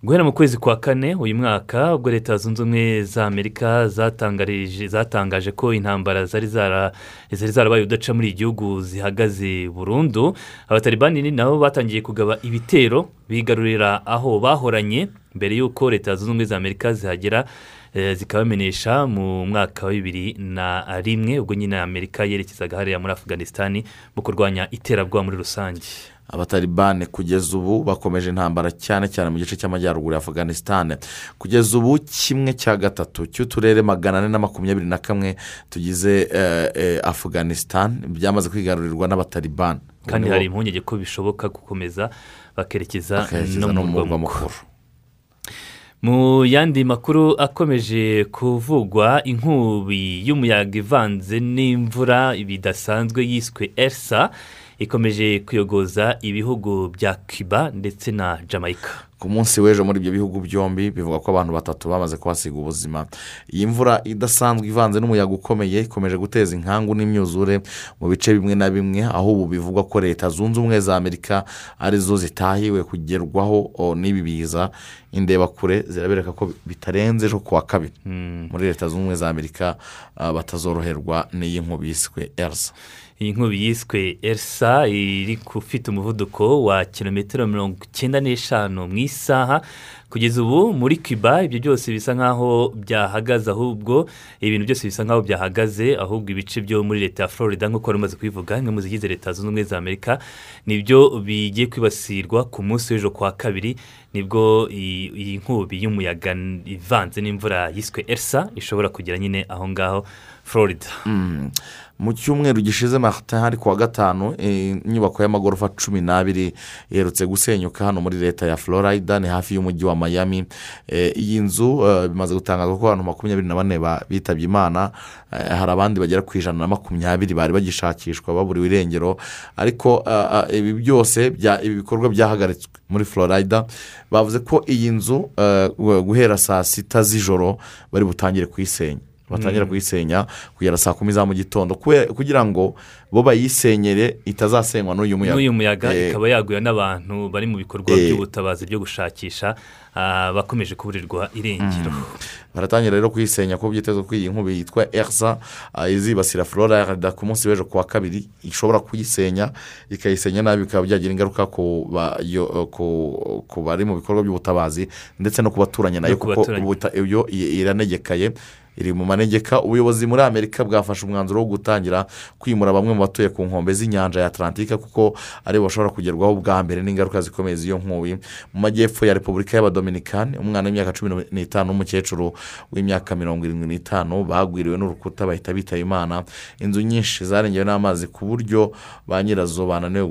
Guhera mu kwezi kwa kane uyu mwaka ubwo leta zunze ubumwe za amerika zatangaje ko intambara zari zara- zari zarabaye udaca muri iki gihugu zihagaze burundu. Abatalibani nabo batangiye kugaba ibitero bigarurira aho bahoranye mbere y'uko leta zunze ubumwe za amerika zihagera eh, zikabamenyesha mu mwaka wa bibiri na rimwe ubwo nyine amerika yerekezaga hariya muri afganisitani mu kurwanya iterabwoba muri rusange. Abatalibani kugeza ubu bakomeje intambara cyane cyane mu gice cy'amajyaruguru ya afganistan kugeza ubu kimwe cya gatatu cy'uturere magana ane na makumyabiri na kamwe tugize eh, eh, afganistan byamaze kwigarurirwa n'abatalibani. Kandi hari impungenge ko bishoboka gukomeza bakerekeza no mu mu murwa mukuru mu yandi makuru akomeje kuvugwa inkubi y'umuyaga ivanze n'imvura bidasanzwe yiswe elsa ikomeje kuyogoza ibihugu bya cuba ndetse na jamaica. Ku munsi w'ejo muri ibyo bihugu byombi bivuga ko abantu batatu bamaze kuhasiga ubuzima. Iyi mvura idasanzwe ivanze n'umuyaga ukomeye ikomeje guteza inkangu n'imyuzure mu bice bimwe na bimwe aho ubu bivugwa ko leta zunze ubumwe za amerika ari zo zitahiwe kugerwaho n'ibi biza. Indebakure zirabereka ko bitarenze ejo ku wa kabiri. Muri leta zunze ubumwe za amerika batazoroherwa n'iyi nkubi yiswe elsa. Iyi nkubi yiswe elsa iri ufite umuvuduko wa kilometero mirongo icyenda n'eshanu mu isaha kugeza ubu muri cuba ibyo byose bisa nk'aho byahagaze ahubwo ibintu byose bisa nk'aho byahagaze ahubwo ibice byo muri leta ya florida nk'uko wari umaze kubivuga imwe mu zigize leta zunze ubumwe za amerika ni byo bigiye kwibasirwa ku munsi w'ejo kwa kabiri ni bwo iyi nkubi y'umuyaga ivanze n'imvura yiswe elsa ishobora kugera nyine aho ngaho florida Mm. Mu cyumweru gishize hari kuwa gatanu eh, inyubako y'amagorofa cumi n'abiri iherutse gusenyuka hano muri leta ya florida ni hafi y'umujyi wa miami. Eh, iyi nzu eh, bimaze gutangazwa ko abantu makumyabiri na bane ba- bitabye imana hari abandi bagera ku ijana na makumyabiri bari bagishakishwa baburiwe irengero ariko ibi byose ibi bikorwa byahagaritswe muri florida bavuze ko iyi nzu guhera saa sita z'ijoro bari butangire kuyisenya. Batangira Mm. kuyisenya kugera saa kumi za mu gitondo. Kugira ngo bo bayisenyere itazasenywa n'uyu muyaga. N'uyu muyaga Eh, ikaba yaguye n'abantu bari mu bikorwa Eh. by'ubutabazi byo gushakisha ah, bakomeje kuburirwa irengero. Baratangira rero kuyisenya ko byitezwe ko iyi nkubi yitwa erisa ah, izibasira florida ku munsi w'ejo ku wa kabiri ishobora kuyisenya ikayisenya nabi bikaba byagira ingaruka ku bari mu bikorwa by'ubutabazi ndetse no ku baturanyi na yo kuko iyo iranegekaye iri mu manegeka ubuyobozi muri amerika bwafashe umwanzuro wo gutangira kwimura bamwe mu batuye ku nkombe z'inyanja ya atlantika kuko ari bo bashobora kugerwaho bwa mbere n'ingaruka zikomeye z'iyo nkubi. Mu majyepfo ya repubulika y'abadominikani umwana w'imyaka cumi n'itanu n'umukecuru w'imyaka mirongo irindwi n'itanu bagwiriwe n'urukuta bahita bitaba imana. Inzu nyinshi zarengewe n'amazi ku buryo ba nyirazo bananiwe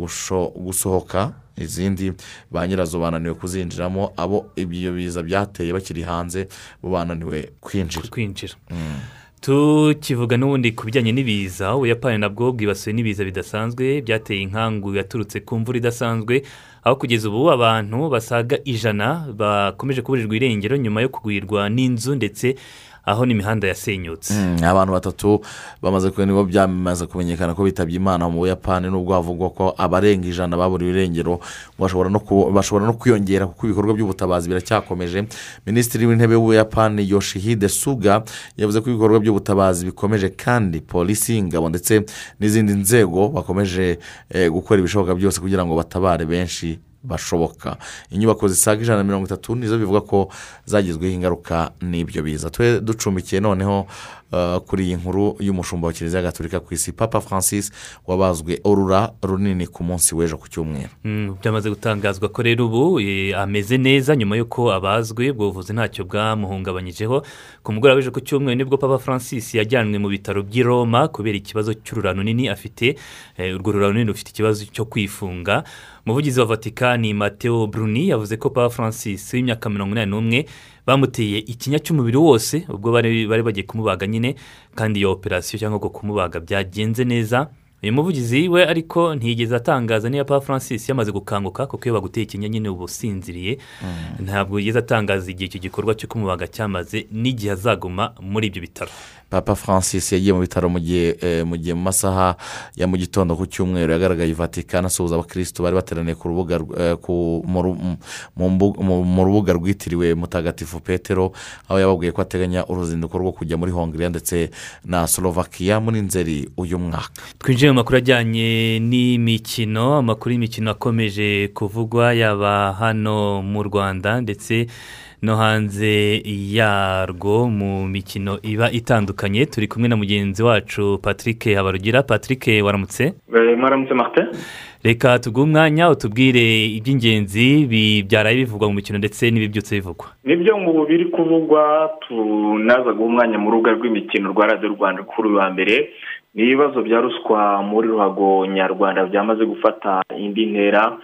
gusohoka. Izindi ba nyirazo bananiwe kuzinjiramo abo ibyo biza byateye bakiri hanze bo bananiwe kwinjira. Kwinjira. Tukivuga n'ubundi ku bijyanye n'ibiza ubuyapani nabwo bwibasiwe n'ibiza bidasanzwe byateye inkangu yaturutse ku mvura idasanzwe aho kugeza ubu abantu basaga ijana bakomeje kuburirwa irengero nyuma yo kugwirwa n'inzu ndetse aho n'imihanda yasenyutse Mm, abantu batatu bamaze kubona byamaze kumenyekana ko bitabye imana mu buyapani nubwo havugwa ko abarenga ijana baburiwe irengero. Bashobora no ku- bashobora no kwiyongera kuko ibikorwa by'ubutabazi biracyakomeje. Minisitiri w'intebe w'ubuyapani yoshihide suga yavuze ko ibikorwa by'ubutabazi bikomeje kandi polisi ingabo ndetse n'izindi nzego bakomeje eh, gukora ibishoboka byose kugira ngo batabare benshi bashoboka. Inyubako zisaga ijana na mirongo itatu nizo bivuga ko zagizweho ingaruka n'ibyo biza. Twe ducumbikiye noneho kuri iyi nkuru y'umushumba wa kiliziya gatolika ku isi papa francis wabazwe urura runini ku munsi w'ejo ku cyumweru. Mm, byamaze gutangazwa ko rero ubu eh, ameze neza nyuma y'uko abazwe ubwo buvuzi ntacyo bwamuhungabanyijeho. Ku mugoroba w'ejo ku cyumweru ni bwo papa francis yajyanwe mu bitaro by'i roma kubera ikibazo cy'urura runini afite Eh, urwo rura runini rufite ikibazo cyo kwifunga. Umuvugizi wa vatikani mateo bruni yavuze ko papa francis w'imyaka mirongo inani n'umwe bamuteye ikinya cy'umubiri wose ubwo bari bagiye kumubaga nyine kandi iyo operasiyo cyangwa ngo kumubaga byagenze neza uyu muvugizi we ariko ntiyigeze atangaza niba papa francis yamaze gukanguka kuko iyo baguteye ikinya nyine uba usinziriye ntabwo yigeze atangaza igihe icyo gikorwa cyo kumubaga cyamaze n'igihe azaguma muri ibyo bitaro. Papa francis yagiye mu bitaro mu gihe eh, mu gihe mu masaha ya mu gitondo ku cyumweru yagaragaye i vatikani asuhuza abakirisitu bari bateraniye ku rubuga eh, mu rubuga rwitiriwe mutagatifu petero aho yababwiye ko ateganya uruzinduko rwo kujya muri hongiriya ndetse na slovakia muri nzeri uyu mwaka. Twinjiye mu makuru ajyanye n'imikino amakuru y'imikino akomeje kuvugwa yaba hano mu rwanda ndetse no hanze yarwo mu mikino iba itandukanye turi kumwe na mugenzi wacu patrick habarugira. Patrick waramutse? Mwaramutse martin. Reka tuguhe umwanya utubwire iby'ingenzi bi- byaraye bivugwa mu mikino ndetse n'ibibyutse bivugwa. Nibyo ngo biri kuvugwa tunaza guha umwanya mu rubuga rw'imikino rwa radiyo rwanda kuri uyu wa mbere. Ni ibibazo bya ruswa muri ruhago nyarwanda byamaze gufata indi ntera.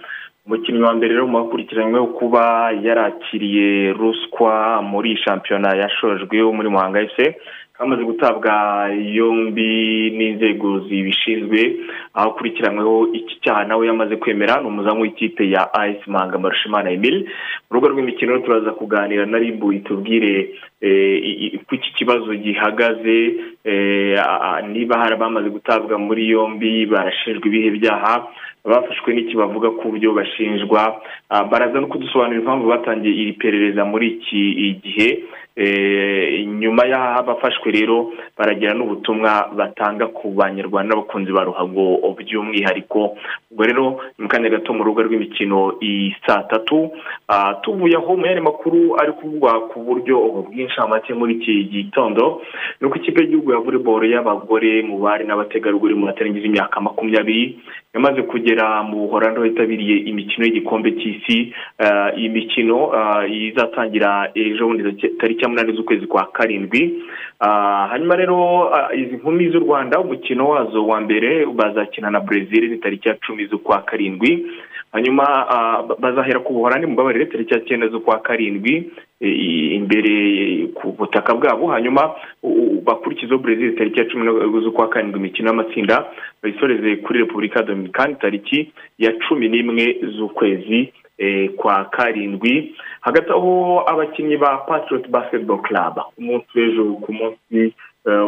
Umukinnyi wa mbere rero mu bakurikiranyweho kuba yarakiriye ruswa muri shampiyona yashojwe wo muri muhanga ese kamaze gutabwa yombi n'inzego zibishinzwe aho akurikiranyweho iki cyaha nawe yamaze kwemera ni umuzamu w'ikipe ya ayisi manga marushimana emile. Mu rugo rw'imikino turaza kuganira na ribu itubwire eh, uko iki kibazo gihagaze eh, niba hari abamaze gutabwa muri yombi barashinjwa ibihe byaha bafashwe n'iki bavuga ku byo bashinjwa? Ah, baraza no kudusobanurira impamvu batangiye iri perereza muri iki gihe. Eh, nyuma y'aho abafashwe rero baragira n'ubutumwa batanga ku banyarwanda n'abakunzi ba ruhago by'umwihariko. Ubwo rero ni mu kanya gato mu rubuga rw'imikino saa tatu. Ah, tuvuye aho mu yandi makuru ari kuvugwa ku buryo bw'inshamake muri iki gitondo ni uko ikipe y'igihugu ya volleyball y'abagore mu bari n'abategarugori mu batarengeje imyaka makumyabiri yamaze kugera mu buhorando hitabiriye imikino y'igikombe cy'isi Ah, iyi mikino ah, izatangira ejo tariki ya munani z'ukwezi kwa karindwi. Ah, hanyuma rero izi nkumi z'u rwanda umukino wazo wa mbere bazakina na brezil ni tariki ya cumi z'ukwa karindwi. Hanyuma ah, ba- bazahera ku buhorani mubabarire tariki cyenda z'ukwa karindwi imbere ku butaka bwabo. Hanyuma bakurikizeho brezil tariki ya cumi z'ukwa karindwi imikino y'amatsinda bayisoreze kuri repubulika dominikani tariki ya cumi n'imwe z'ukwezi eh, kwa karindwi. Hagati aho abakinnyi ba patriot basketball club umunsi w'ejo ku munsi eh,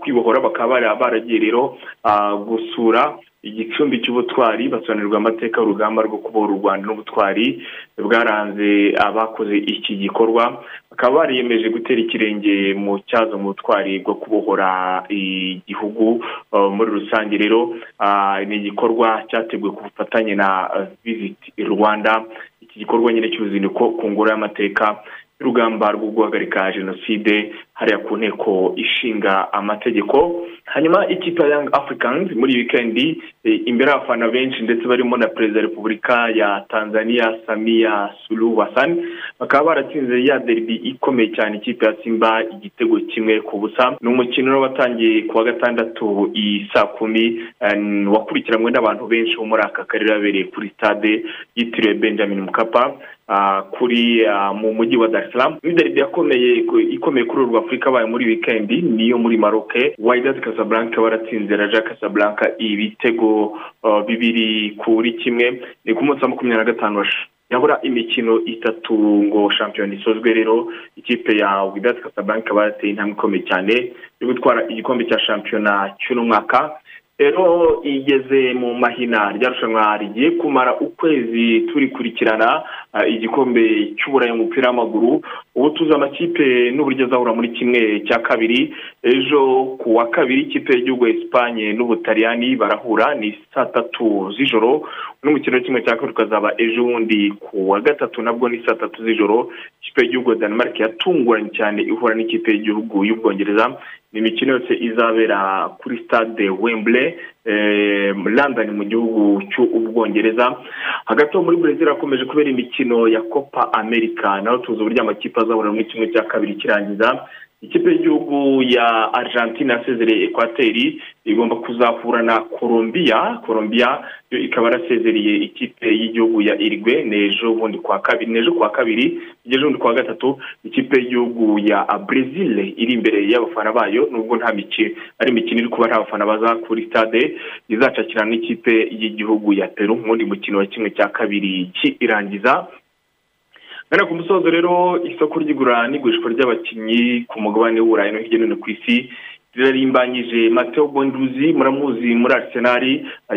kwibohora bakaba baragiye rero ah, gusura igicumbi cy'ubutwari basobanurirwa amateka y'urugamba rwo kubohora u rwanda n'ubutwari bwaranze abakoze iki gikorwa. Bakaba bariyemeje gutera ikirenge mu cyazo mu butwari bwo kubohora igihugu uh, muri rusange rero. Ah, ni igikorwa cyateguwe ku bufatanye na visit rwanda. Iki gikorwa nyine cy'uruzinduko ku ngoro y'amateka y'urugamba rwo guhagarika jenoside hariya ku nteko ishinga amategeko. Hanyuma ikipe ya young africans muri wikendi eh, imbere y'abafana benshi ndetse barimo na perezida wa repubulika ya tanzania samia suluhu hassan bakaba baratsinze ya derby ikomeye cyane ikipe ya simba igitego kimwe ku busa. Ni umukino watangiye ku wa gatandatu i saa kumi eh, wakurikiranywe n'abantu benshi bo muri aka karere yabereye kuri stade yitiriwe benjamin mukapa kuri ah, mu mujyi wa dar es salaam. Ni derby yakomeye ikomeye kuri uru afurika abaye muri wikendi niyo muri maroke wydad casablanca baratsinze raja casablanca ibitego ah, bibiri kuri kimwe. Ni ku munsi wa makumyabiri na gatanu yabura imikino itatu ngo shampiyona isozwe rero. Ikipe ya wydad casablanca barateye intambwe ikomeye cyane yo gutwara igikombe cya shampiyona cy'uno mwaka rero igeze mu mahina rya rushanwa rigiye kumara ukwezi turikurikirana ah, igikombe cy'uburayi mu mupira w'amaguru ubu tuzi amakipe n'uburyo azahura muri kimwe cya kabiri. Ejo ku wa kabiri ikipe y'igihugu esipanye n'ubutaliyani barahura ni saa tatu z'ijoro. N'umukino kimwe cya kabiri ukazaba ejo bundi ku wa gatatu nabwo ni saa tatu z'ijoro. Ikipe y'igihugu ya denmark yatunguranye cyane ihura n'ikipe y'igihugu y'ubwongereza. Ni imikino yose izabera kuri stade wembley. eh, london mu gihugu cy'ubwongereza hagati aho muri brezil hakomeje kubera imikino ya copa america. Naho tuzi uburyo amakipe azahura muri kimwe cya kabiri kirangiza. Ikipe y'igihugu ya argentine yasezereye ekwateri igomba kuzahura na colombia. Colombia yo ikaba yarasezereye ikipe y'igihugu ya irigwe n'ejo bundi kwa kabiri n'ejo kwa kabiri ejo bundi kwa gatatu. Ikipe y'igihugu ya brezil iri imbere y'abafana bayo nubwo nta mikino ari imikino iri kuba nta bafana baza kuri stade. Izacakirana n'ikipe y'igihugu ya peru mu wundi mukino wa kimwe cya kabiri cy'irangiza Gana ku musozo rero isoko ry'igura n'igurishwa ry'abakinnyi ku mugabane w'uburayi no hirya no hino ku isi rirarimbanyije mateo bonduzi muramuzi muri arisenali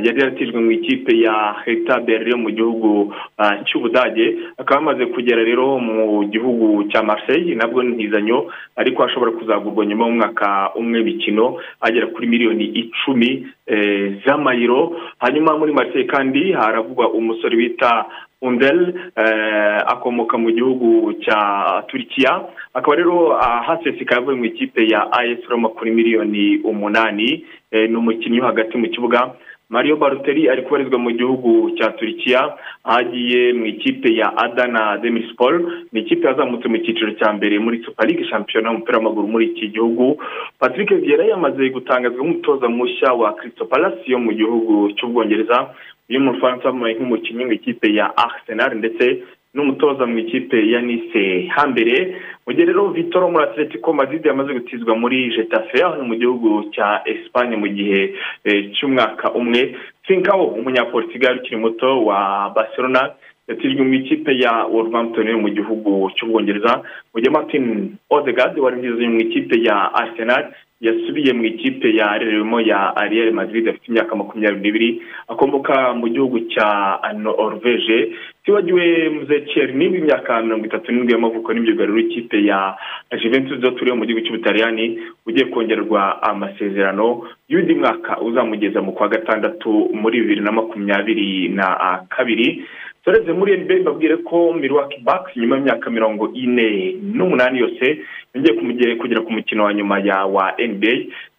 yari yaratijwe mu ikipe ya heta berlin mu gihugu ah, cy'ubudage. Akaba amaze kugera rero mu gihugu cya marseille nabwo ntizanyo ariko ashobora kuzagurwa nyuma y'umwaka umwe w'imikino agera kuri miliyoni icumi eh, z'amayiro hanyuma muri marseille kandi haravugwa umusore bita undel eh, akomoka mu gihugu cya turikiya. Akaba rero ah, haseseka yavuye mu ikipe ya as roma kuri miliyoni umunani. Eh, ni umukinnyi hagati mu kibuga. Mario baruteri ari kubarizwa mu gihugu cya turikiya. Aho agiye mu ikipe ya adana demispol ni ikipe yazamutse mu cyiciro cya mbere muri league shampiyona y'umupira w'amaguru muri iki gihugu. Patrick vieira yamaze gutangazwa nk'umutoza mushya wa crystal palace yo mu gihugu cy'ubwongereza uyu mu bufaransa wamubaye nk'umukinnyi mu ikipe ya arsenal ndetse n'umutoza mu ikipe ya nice. Hambere mu gihe rero vitoro muri atletico madrid yamaze gutizwa muri getafe aho mu gihugu cya esipanye mu gihe eh, cy'umwaka umwe. Finkawo umunyaportugal ukiri muto wa barcelona yatijwe mu ikipe ya wolverhampton mu gihugu cy'ubwongereza mu gihe martin odegaard wari mu ikipe ya arsenal yasubiye mu ikipe ya reremo ya Real Madrid afite imyaka makumyabiri n'ibiri akomoka mu gihugu cya Norvege tibagiwe muzekeri niba imyaka mirongo itatu n'indwi y'amavuko n'imyugariro w'ikipe ya Juventus zo turiho mu gihugu cy'ubutaliyani ugiye kongerwa amasezerano y'undi mwaka uzamugeza mu kwa gatandatu muri bibiri na makumyabiri na kabiri. Tureze muri NBA mbabwire ko Milwaukee Bucks nyuma y'imyaka mirongo ine n'umunani yose yongeye kugera ku mukino wa nyuma ya wa NBA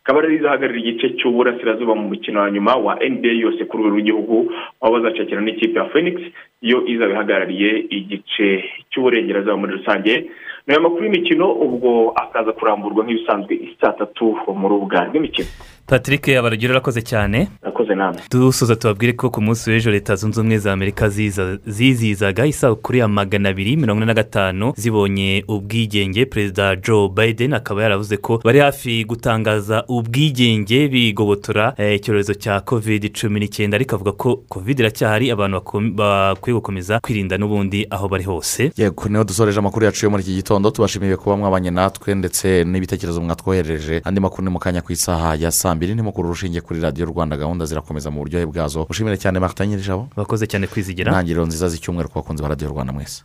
ikaba rero izahagararira igice cy'uburasirazuba mu mukino wa nyuma wa NBA yose ku rwego rw'igihugu aho bazacakira n'ikipe ya Phoenix. Yo izaba ihagarariye igice cy'uburengerazuba muri rusange. Ni aya makuru y'imikino ubwo akaza kuramburwa nk'ibisanzwe saa tatu mu rubuga rw'imikino patrick abarugero urakoze cyane. Urakoze namwe dusoza tubabwire ko ku munsi w'ejo leta zunze ubumwe za amerika ziza- zizizaga isabukuru ya magana abiri mirongo ine na gatanu zibonye ubwigenge. Perezida joe biden akaba yaravuze ko bari hafi gutangaza ubwigenge bigobotora eh, icyorezo cya covid cumi n'icyenda. Ariko avuga ko covid iracyahari abantu bakwiye gukomeza kwirinda n'ubundi aho bari hose. Yego ni ho dusoreje amakuru yacu yo muri iki gitondo. Tubashimiye kuba mwabanye natwe ndetse n'ibitekerezo mwatwoherereje. Andi makuru ni mu kanya ku isaha ya saa mbiri nimukuru urushinge kuri radiyo rwanda gahunda zirakomeza mu buryohe bwazo. Ushimire cyane marita nyir'ijabo bakoze cyane kwizigira intangiriro nziza z'icyumweru ku bakunzi ba radiyo rwanda mwese.